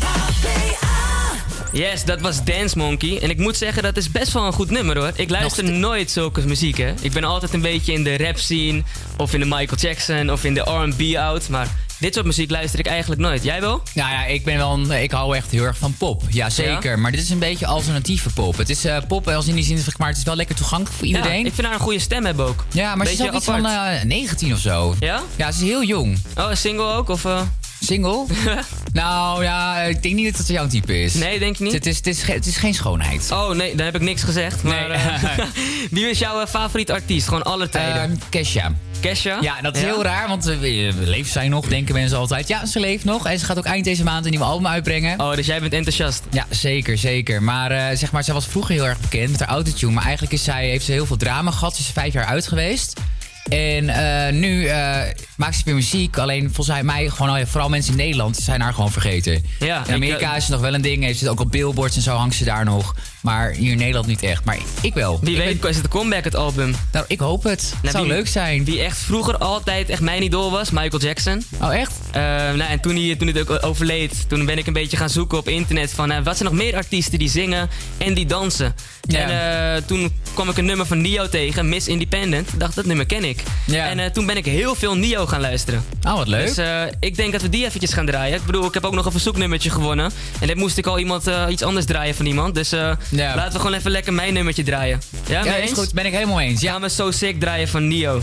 Yes, dat was Dance Monkey. En ik moet zeggen, dat is best wel een goed nummer hoor. Ik luister nooit zulke muziek hè. Ik ben altijd een beetje in de rap scene, of in de Michael Jackson, of in de R&B out. Maar dit soort muziek luister ik eigenlijk nooit. Jij wel? Nou ja, ik ben wel een, ik hou echt heel erg van pop. Ja, zeker. Ja? Maar dit is een beetje alternatieve pop. Het is eh, pop als in die zin, zeg maar, het is wel lekker toegankelijk voor iedereen. Ja, ik vind haar een goede stem hebben ook. Ja, maar ze is ook iets van apart. eh, 19 of zo. Ja? Ja, ze is heel jong. Oh, een single ook? Of, eh? Single? [laughs] nou ja, ik denk niet dat het jouw type is. Nee, denk je niet? Het is, het is, het is geen schoonheid. Oh nee, dan heb ik niks gezegd. Maar, Nee. eh, [laughs] [laughs] wie is jouw eh, favoriete artiest? Gewoon alle tijden. Ehm, Kesha. Kesha? Ja, dat is heel raar, want uh, leeft zij nog, denken mensen altijd. Ja, ze leeft nog en ze gaat ook eind deze maand een nieuw album uitbrengen. Oh, dus jij bent enthousiast? Ja, zeker, zeker. Maar uh, zeg maar, zij was vroeger heel erg bekend met haar autotune. Maar eigenlijk is zij, heeft ze heel veel drama gehad. Ze is vijf jaar uit geweest. En uh, nu uh, maakt ze weer muziek. Alleen volgens mij, gewoon, vooral mensen in Nederland zijn haar gewoon vergeten. Ja, in Amerika ik, is ze nog wel een ding. Heeft ze ook op billboards en zo hangt ze daar nog. Maar hier in Nederland niet echt. Maar ik wel. Wie ik weet ben... is het een comeback, het album? Nou, ik hoop het. Het nou, zou wie, leuk zijn. Wie echt vroeger altijd echt mijn idool was, Michael Jackson. Oh, echt? Uh, nou, en toen hij, toen hij ook overleed, toen ben ik een beetje gaan zoeken op internet van... Uh, wat zijn nog meer artiesten die zingen en die dansen? Ja. En uh, toen kwam ik een nummer van Nio tegen, Miss Independent. dacht, dat nummer ken ik. Ja. En toen ben ik heel veel Nio gaan luisteren. Oh, wat leuk. Dus ik denk dat we die eventjes gaan draaien. Ik bedoel, ik heb ook nog een verzoeknummertje gewonnen. En dit moest ik al iemand, iets anders draaien van iemand. Dus ja. laten we gewoon even lekker mijn nummertje draaien. Ja, ja is goed. Ben ik helemaal eens. Ja. We So Sick draaien van Nio.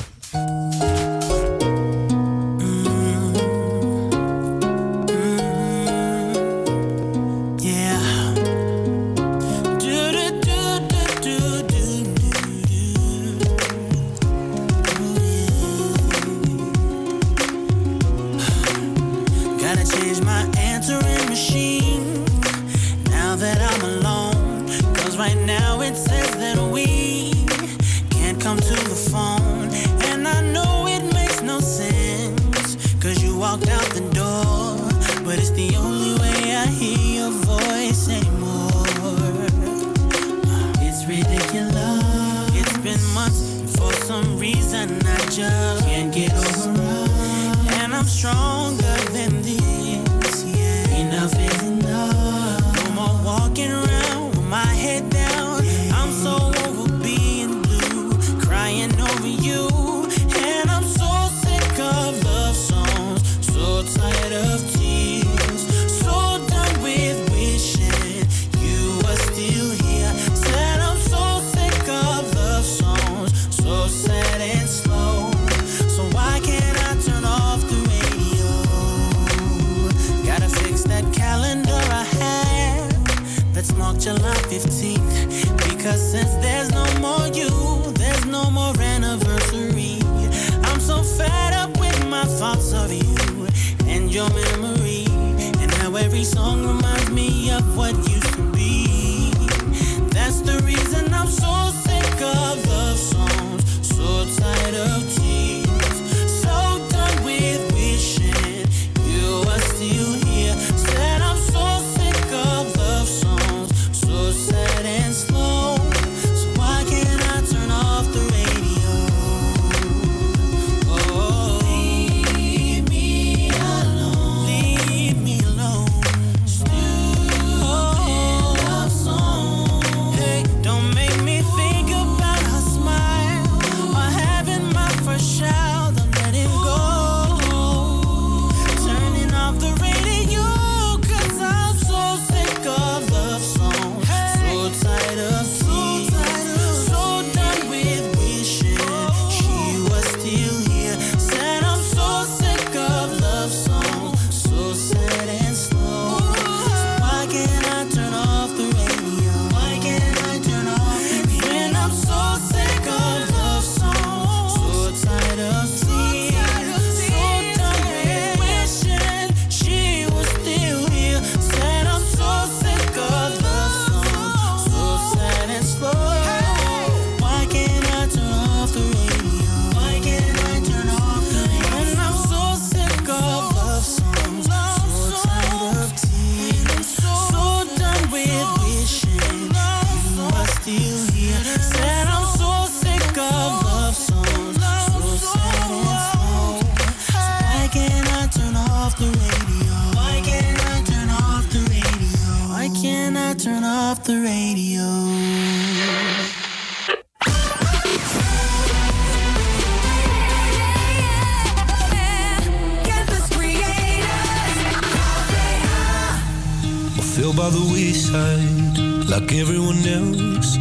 Like everyone else.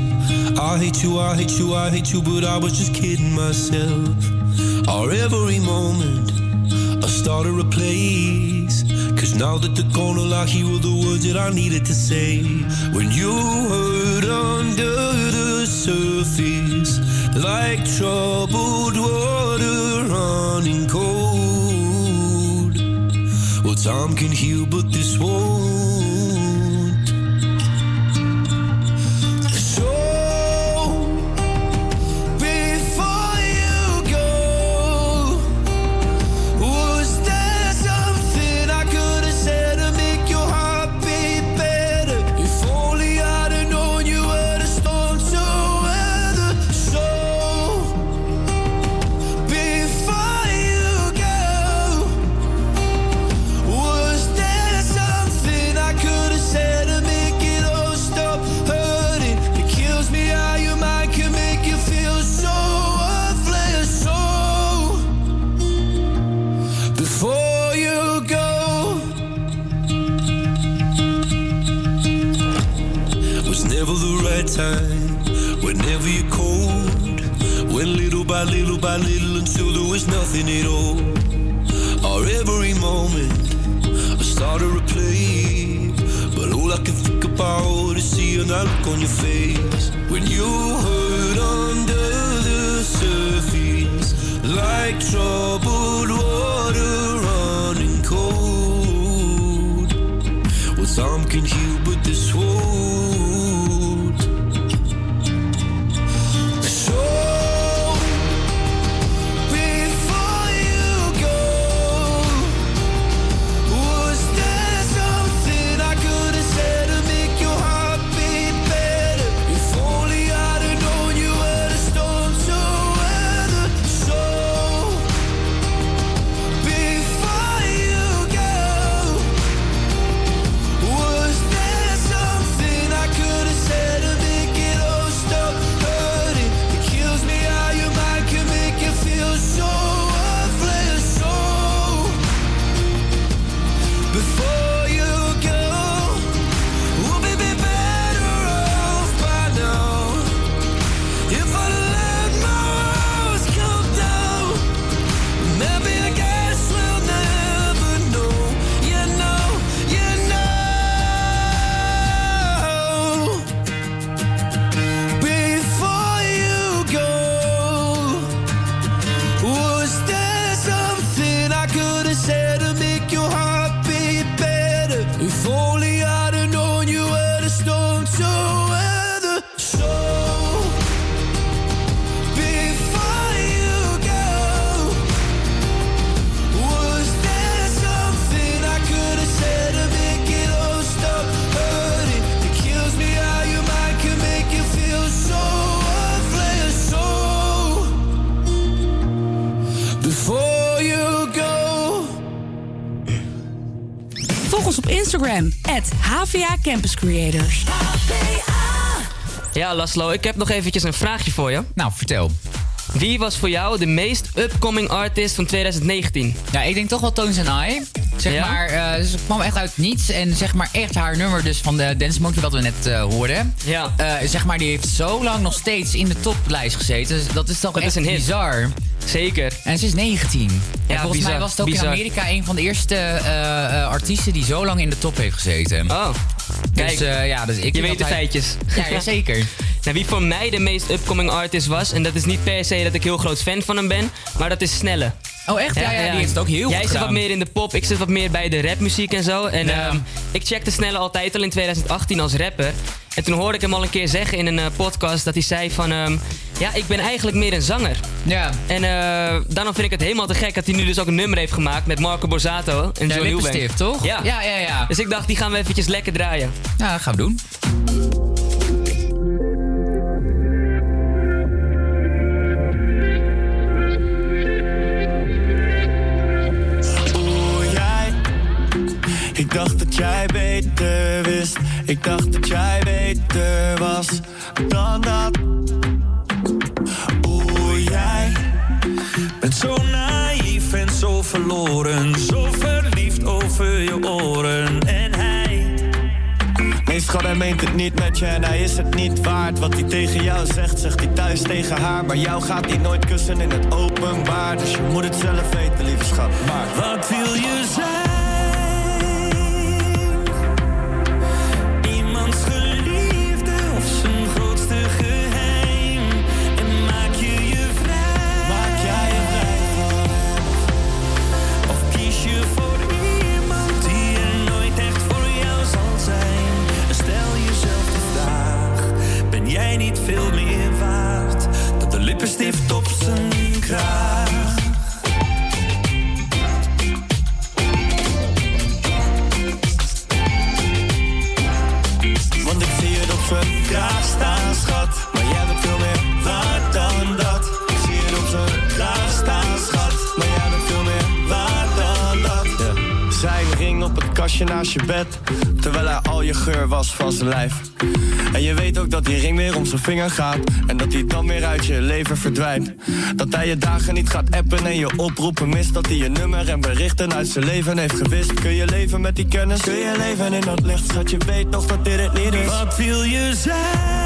I hate you, I hate you, I hate you, but I was just kidding myself. Our every moment, I started a place. Cause now that they're gone, all I hear the words that I needed to say. When you hurt under the surface, like troubled water running cold. Well, time can heal, little by little until there was nothing at all. Or every moment, I started to play. But all I can think about is seeing that look on your face when you hurt under the surface, like troubled water running cold. Well, some can heal, but this won't. HVA Campus Creators. Ja, Laszlo, ik heb nog eventjes een vraagje voor je. Nou, vertel. Wie was voor jou de meest upcoming artist van 2019? Ja, ik denk toch wel Tones and I. Zeg Ja? maar, eh, ze kwam echt uit niets. En zeg maar echt haar nummer dus van de Dance Monkey wat we net eh, hoorden. Ja. Eh, zeg maar, die heeft zo lang nog steeds in de toplijst gezeten. Dus dat is toch Dat echt is een hit. Zeker. En ze is 19. en volgens bizar, mij was het ook bizar. in Amerika een van de eerste eh, eh, artiesten die zo lang in de top heeft gezeten. Oh, Dus kijk. eh, ja, dus ik je weet de hij- feitjes. Ja, ja, zeker. [laughs] nou, wie voor mij de meest upcoming artist was, en dat is niet per se dat ik heel groot fan van hem ben, maar dat is Snelle. Oh, echt? Ja, ja, die heeft het ook heel Jij goed zit wat meer in de pop, ik zit wat meer bij de rapmuziek en zo. En Ja. ehm, ik checkte Snelle altijd al in 2018 als rapper. En toen hoorde ik hem al een keer zeggen in een podcast dat hij zei van... ehm, ja, ik ben eigenlijk meer een zanger. Ja. En eh, daarom vind ik het helemaal te gek dat hij nu dus ook een nummer heeft gemaakt met Marco Borsato en John. Lippenstift, toch? Ja. Ja, ja, ja. Dus ik dacht, die gaan we eventjes lekker draaien. Ja, dat gaan we doen. Ik dacht dat jij beter wist. Ik dacht dat jij beter was dan dat. Bent zo naïef en zo verloren. Zo verliefd over je oren. En hij. Nee, schat, hij meent het niet met je en hij is het niet waard. Wat hij tegen jou zegt, zegt hij thuis tegen haar. Maar jou gaat hij nooit kussen in het openbaar. Dus je moet het zelf weten, lieve schat. Maar wat wil je zijn? Veel meer waard dan de lippenstift op zijn kraag? Want ik zie het op zijn kraag staan, schat. Maar jij bent veel meer waard dan dat. Ik zie het op zijn kraag staan, schat. Maar jij bent veel meer waard dan dat. Zijn ring op het kastje naast je bed. Terwijl hij al je geur was van zijn lijf. En je weet ook dat die ring weer om zijn vinger gaat. En dat hij dan weer uit je leven verdwijnt. Dat hij je dagen niet gaat appen en je oproepen mist. Dat hij je nummer en berichten uit zijn leven heeft gewist. Kun je leven met die kennis? Kun je leven in dat licht? Schat, je weet nog dat dit het niet is. Wat wil je zijn?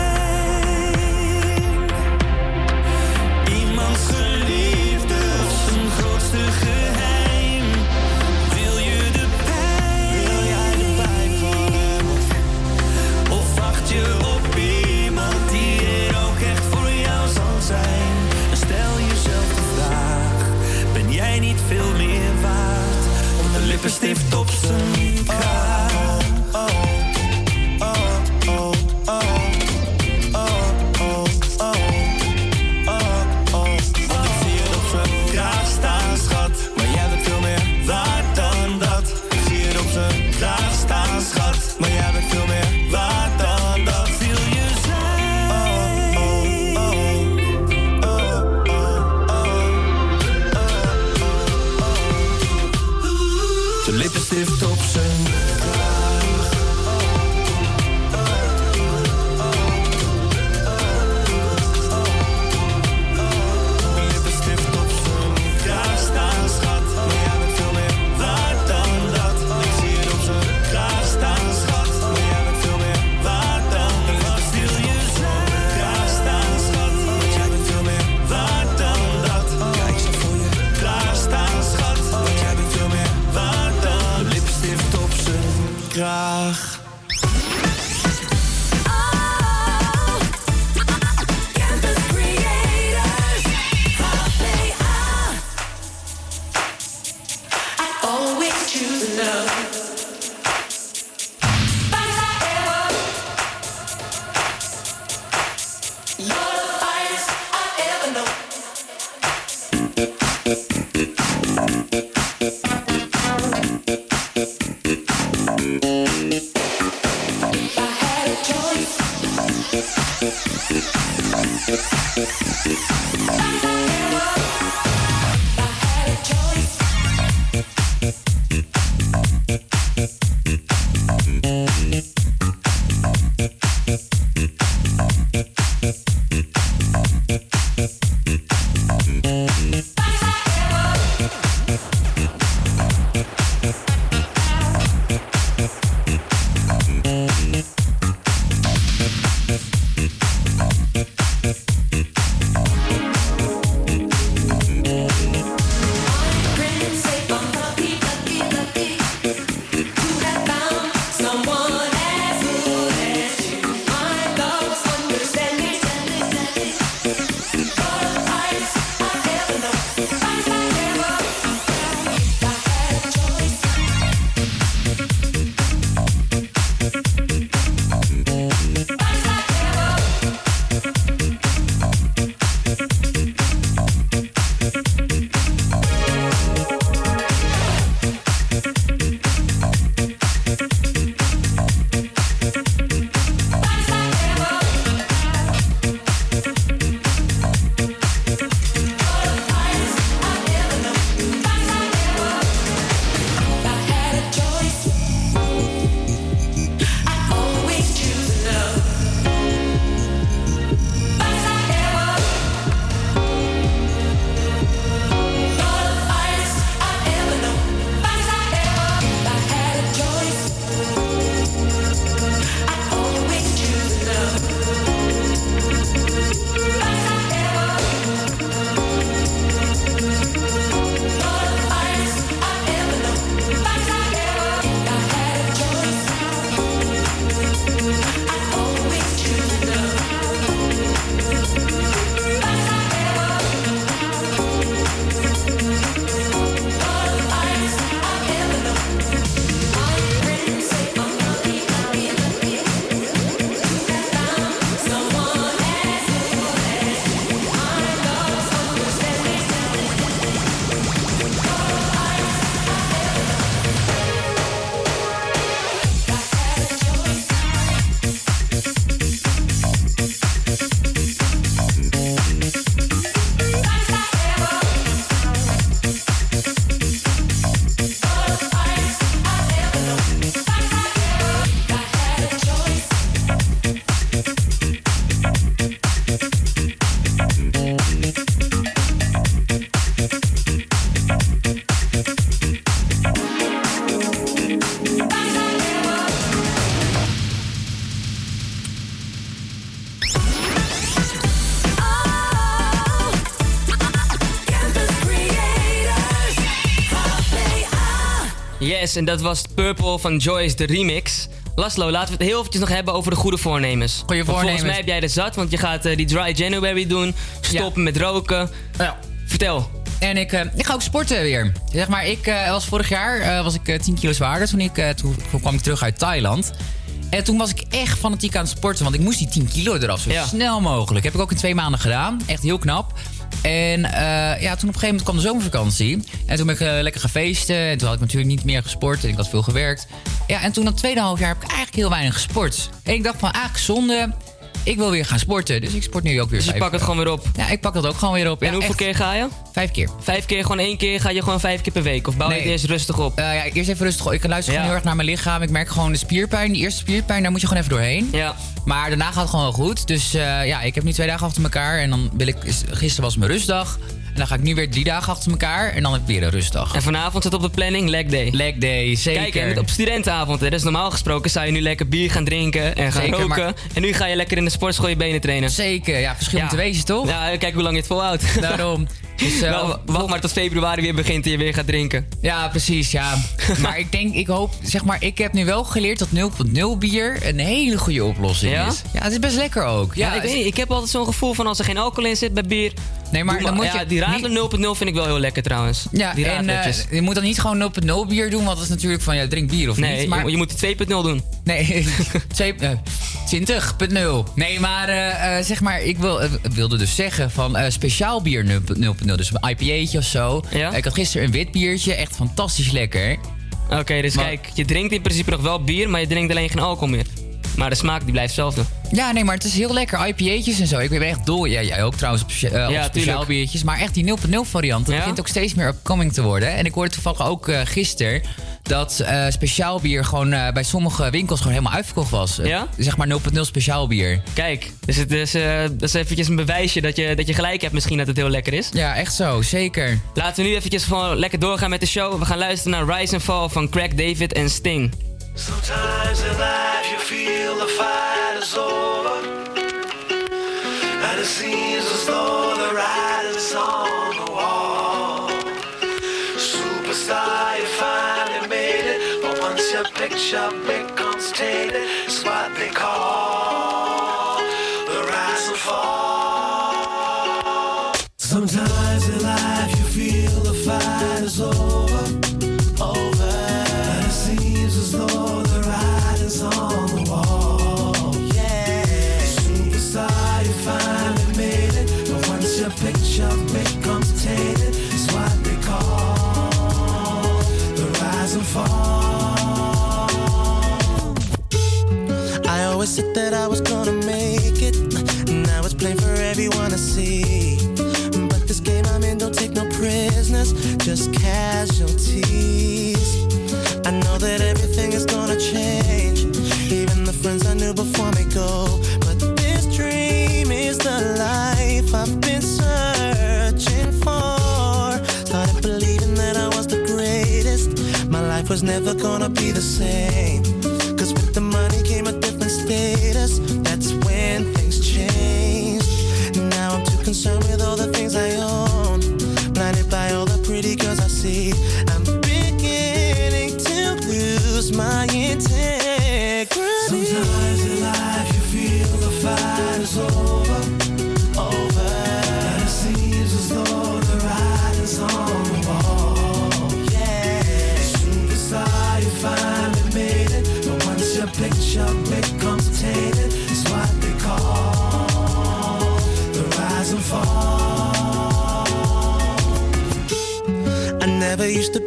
Yes, en dat was Purple van Joyce, de remix. Laszlo, laten we het heel eventjes nog hebben over de goede voornemens. Goede Want Volgens voornemens. mij heb jij er zat, want je gaat eh, die Dry January doen. Stoppen met roken. Vertel. En ik, eh, ik ga ook sporten weer. Zeg maar, ik eh, was vorig jaar was ik eh, 10 kilo zwaarder. Toen, ik, toen, toen kwam ik terug uit Thailand. En toen was ik echt fanatiek aan het sporten. Want ik moest die 10 kilo eraf zo Ja. snel mogelijk. Heb ik ook in twee maanden gedaan. Echt heel knap. En ja, toen op een gegeven moment kwam de zomervakantie. En toen ben ik eh, lekker gefeesten. En toen had ik natuurlijk niet meer gesport. En ik had veel gewerkt. Ja, en toen dat tweede half jaar heb ik eigenlijk heel weinig gesport. En ik dacht van, ah, zonde. Ik wil weer gaan sporten. Dus ik sport nu ook weer Dus je vijf- pakt het gewoon weer op. Ja, ik pak het ook gewoon weer op. En Ja, hoeveel echt. keer ga je? Vijf keer. Vijf keer, gewoon één keer ga je gewoon vijf keer per week? Of bouw je Nee. het eerst rustig op? Eh, ja, eerst even rustig. Ik luister gewoon heel erg naar mijn lichaam. Ik merk gewoon de spierpijn. Die eerste spierpijn, daar moet je gewoon even doorheen. Ja. Maar daarna gaat het gewoon wel goed. Dus eh, ja, ik heb nu twee dagen achter elkaar. En dan wil ik... Gisteren was mijn rustdag. En dan ga ik nu weer drie dagen achter elkaar. En dan heb ik weer een rustdag. En vanavond zit op de planning leg day. Leg day, zeker. Kijk, en op studentenavond, hè, dus normaal gesproken zou je nu lekker bier gaan drinken en gaan Zeker, roken. maar- En nu ga je lekker in de sportschool je benen trainen. Zeker, ja, verschil te wezen, toch? Ja, kijk hoe lang je het volhoudt. [laughs] Daarom. Dus, eh, wacht maar tot februari weer begint en je weer gaat drinken. Ja, precies, ja. [laughs] maar ik denk, ik hoop, zeg maar, ik heb nu wel geleerd dat 0.0 bier een hele goede oplossing Ja? is. Ja, het is best lekker ook. Ja, ik weet niet. Ik heb altijd zo'n gevoel van als er geen alcohol in zit bij bier. Nee, maar dan moet ja, je die radler 0.0 vind ik wel heel lekker trouwens. Ja, die en eh, je moet dan niet gewoon 0.0 bier doen, want dat is natuurlijk van, ja, drink bier of nee, niet. Maar je, je moet die 2.0 doen. Nee, [laughs] [laughs] twee- eh, 20.0. Nee, maar eh, zeg maar, ik wil, wilde dus zeggen van speciaal bier 0.0. Dus een IPA'tje of zo. Ja? Ik had gisteren een wit biertje, echt fantastisch lekker. Oké, dus Maar- kijk, je drinkt in principe nog wel bier, maar je drinkt alleen geen alcohol meer. Maar de smaak die blijft hetzelfde. Ja, nee, maar het is heel lekker. IPA'tjes en zo. Ik ben echt dol. Ja, jij ook trouwens op, eh, op speciaal biertjes. Maar echt die 0.0 variant, dat Ja? begint ook steeds meer upcoming te worden. En ik hoorde toevallig ook eh gisteren dat eh, speciaal bier gewoon bij sommige winkels gewoon helemaal uitverkocht was. Ja? Zeg maar 0.0 speciaal bier. Kijk, dus het is, dat is eventjes een bewijsje dat je, dat je gelijk hebt misschien dat het heel lekker is. Ja, echt zo. Zeker. Laten we nu eventjes gewoon lekker doorgaan met de show. We gaan luisteren naar Rise and Fall van Craig David en Sting. Sometimes in life you feel the fight is over. And it seems as though the writing's on the wall. Superstar, you finally made it. But once your picture becomes tainted, it's what they call the rise and fall. Sometimes was never gonna be the same. Cause with the money came a different status. That's when things changed. Now I'm too concerned with all the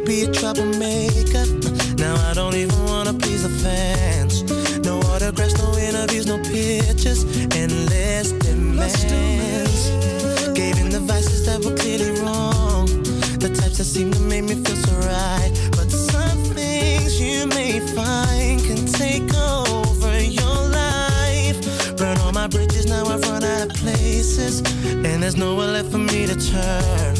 be a troublemaker. Now I don't even wanna please the fans. No autographs, no interviews, no pictures, endless demands. Gave in the vices that were clearly wrong. The types that seem to make me feel so right. But some things you may find can take over your life. Burn all my bridges, now I've run out of places. And there's nowhere left for me to turn.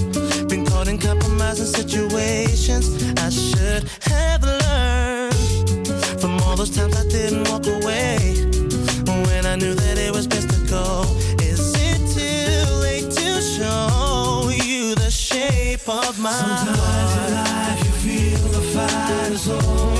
In compromising situations. I should have learned from all those times I didn't walk away. When I knew that it was best to go. Is it too late to show you the shape of my Sometimes in life you feel the fight is over.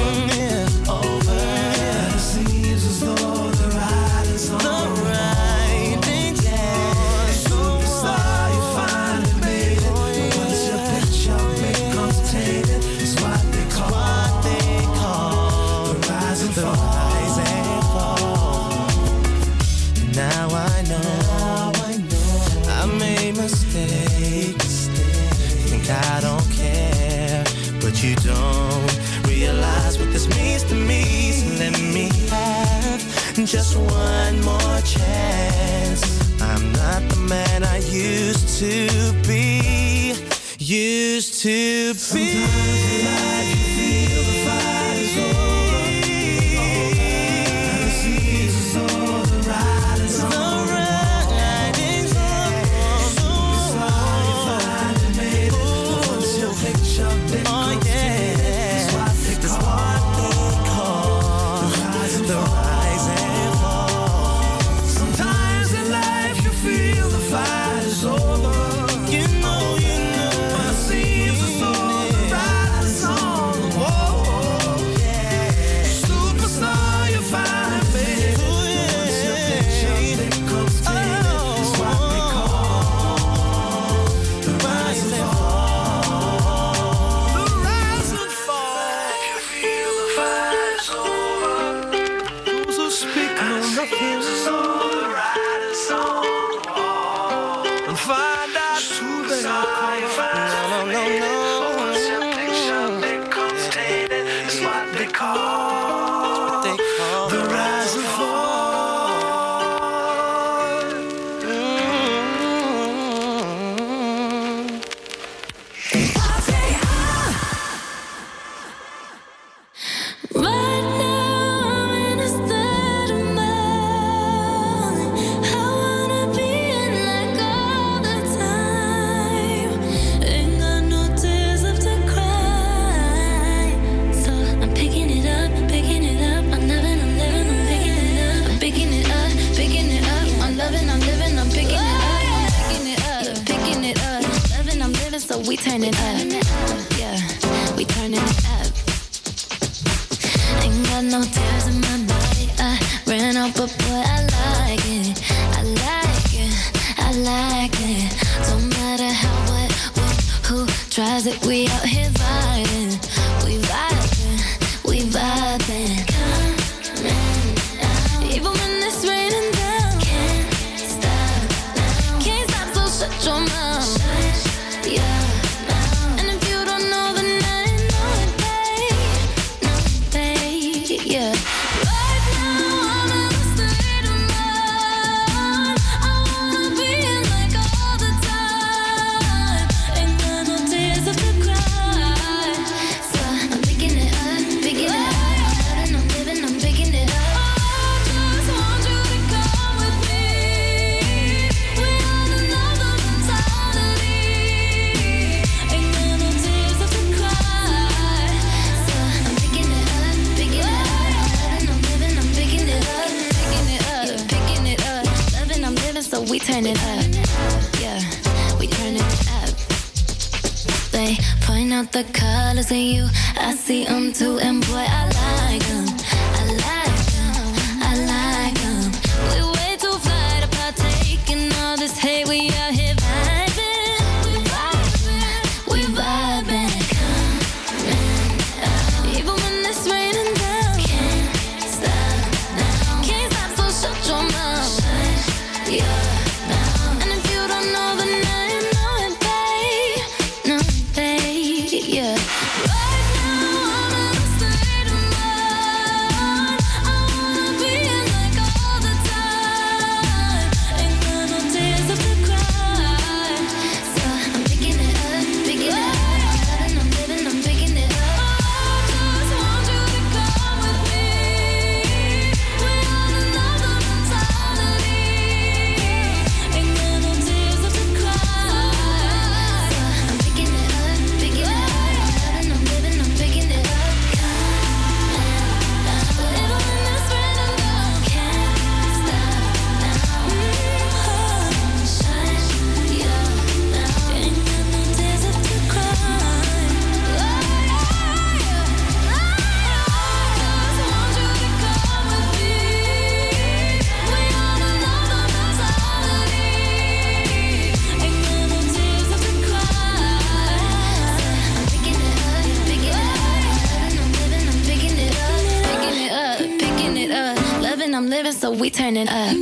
so we turning up.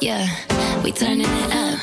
Yeah, we turning it up.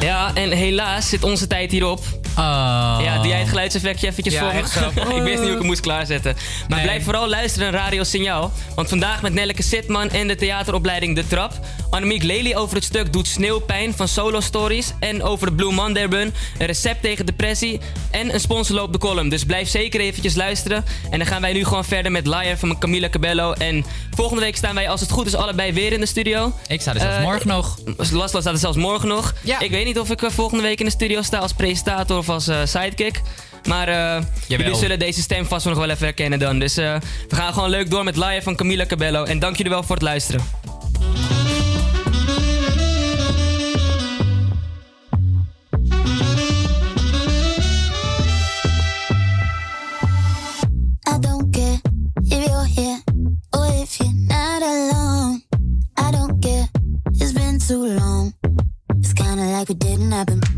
Ja, en helaas zit onze tijd hierop. Oh. Ja, doe jij het geluidseffectje eventjes Ja, voor me? [laughs] ik wist niet hoe ik het moest klaarzetten. Maar blijf vooral luisteren naar Radio Signaal. Want vandaag met Nelleke Sitman en de theateropleiding De Trap. Annemiek Lely over het stuk Doet Sneeuwpijn van Solo Stories. En over de Blue Monday Run. Een recept tegen depressie. En een sponsor op de column. Dus blijf zeker eventjes luisteren. En dan gaan wij nu gewoon verder met Liar van Camila Cabello. En volgende week staan wij als het goed is allebei weer in de studio. Ik sta er zelfs Eh, morgen nog. Laszlo staat er zelfs morgen nog. Ik weet niet of ik eh, volgende week in de studio sta als presentator of als eh, sidekick. Maar eh, jullie zullen deze stem vast nog wel even herkennen dan. Dus eh, we gaan gewoon leuk door met Live van Camila Cabello. En dank jullie wel voor het luisteren. I don't care if you're here or if you're not alone. I don't care, it's been too long. It's kinda like it didn't happen.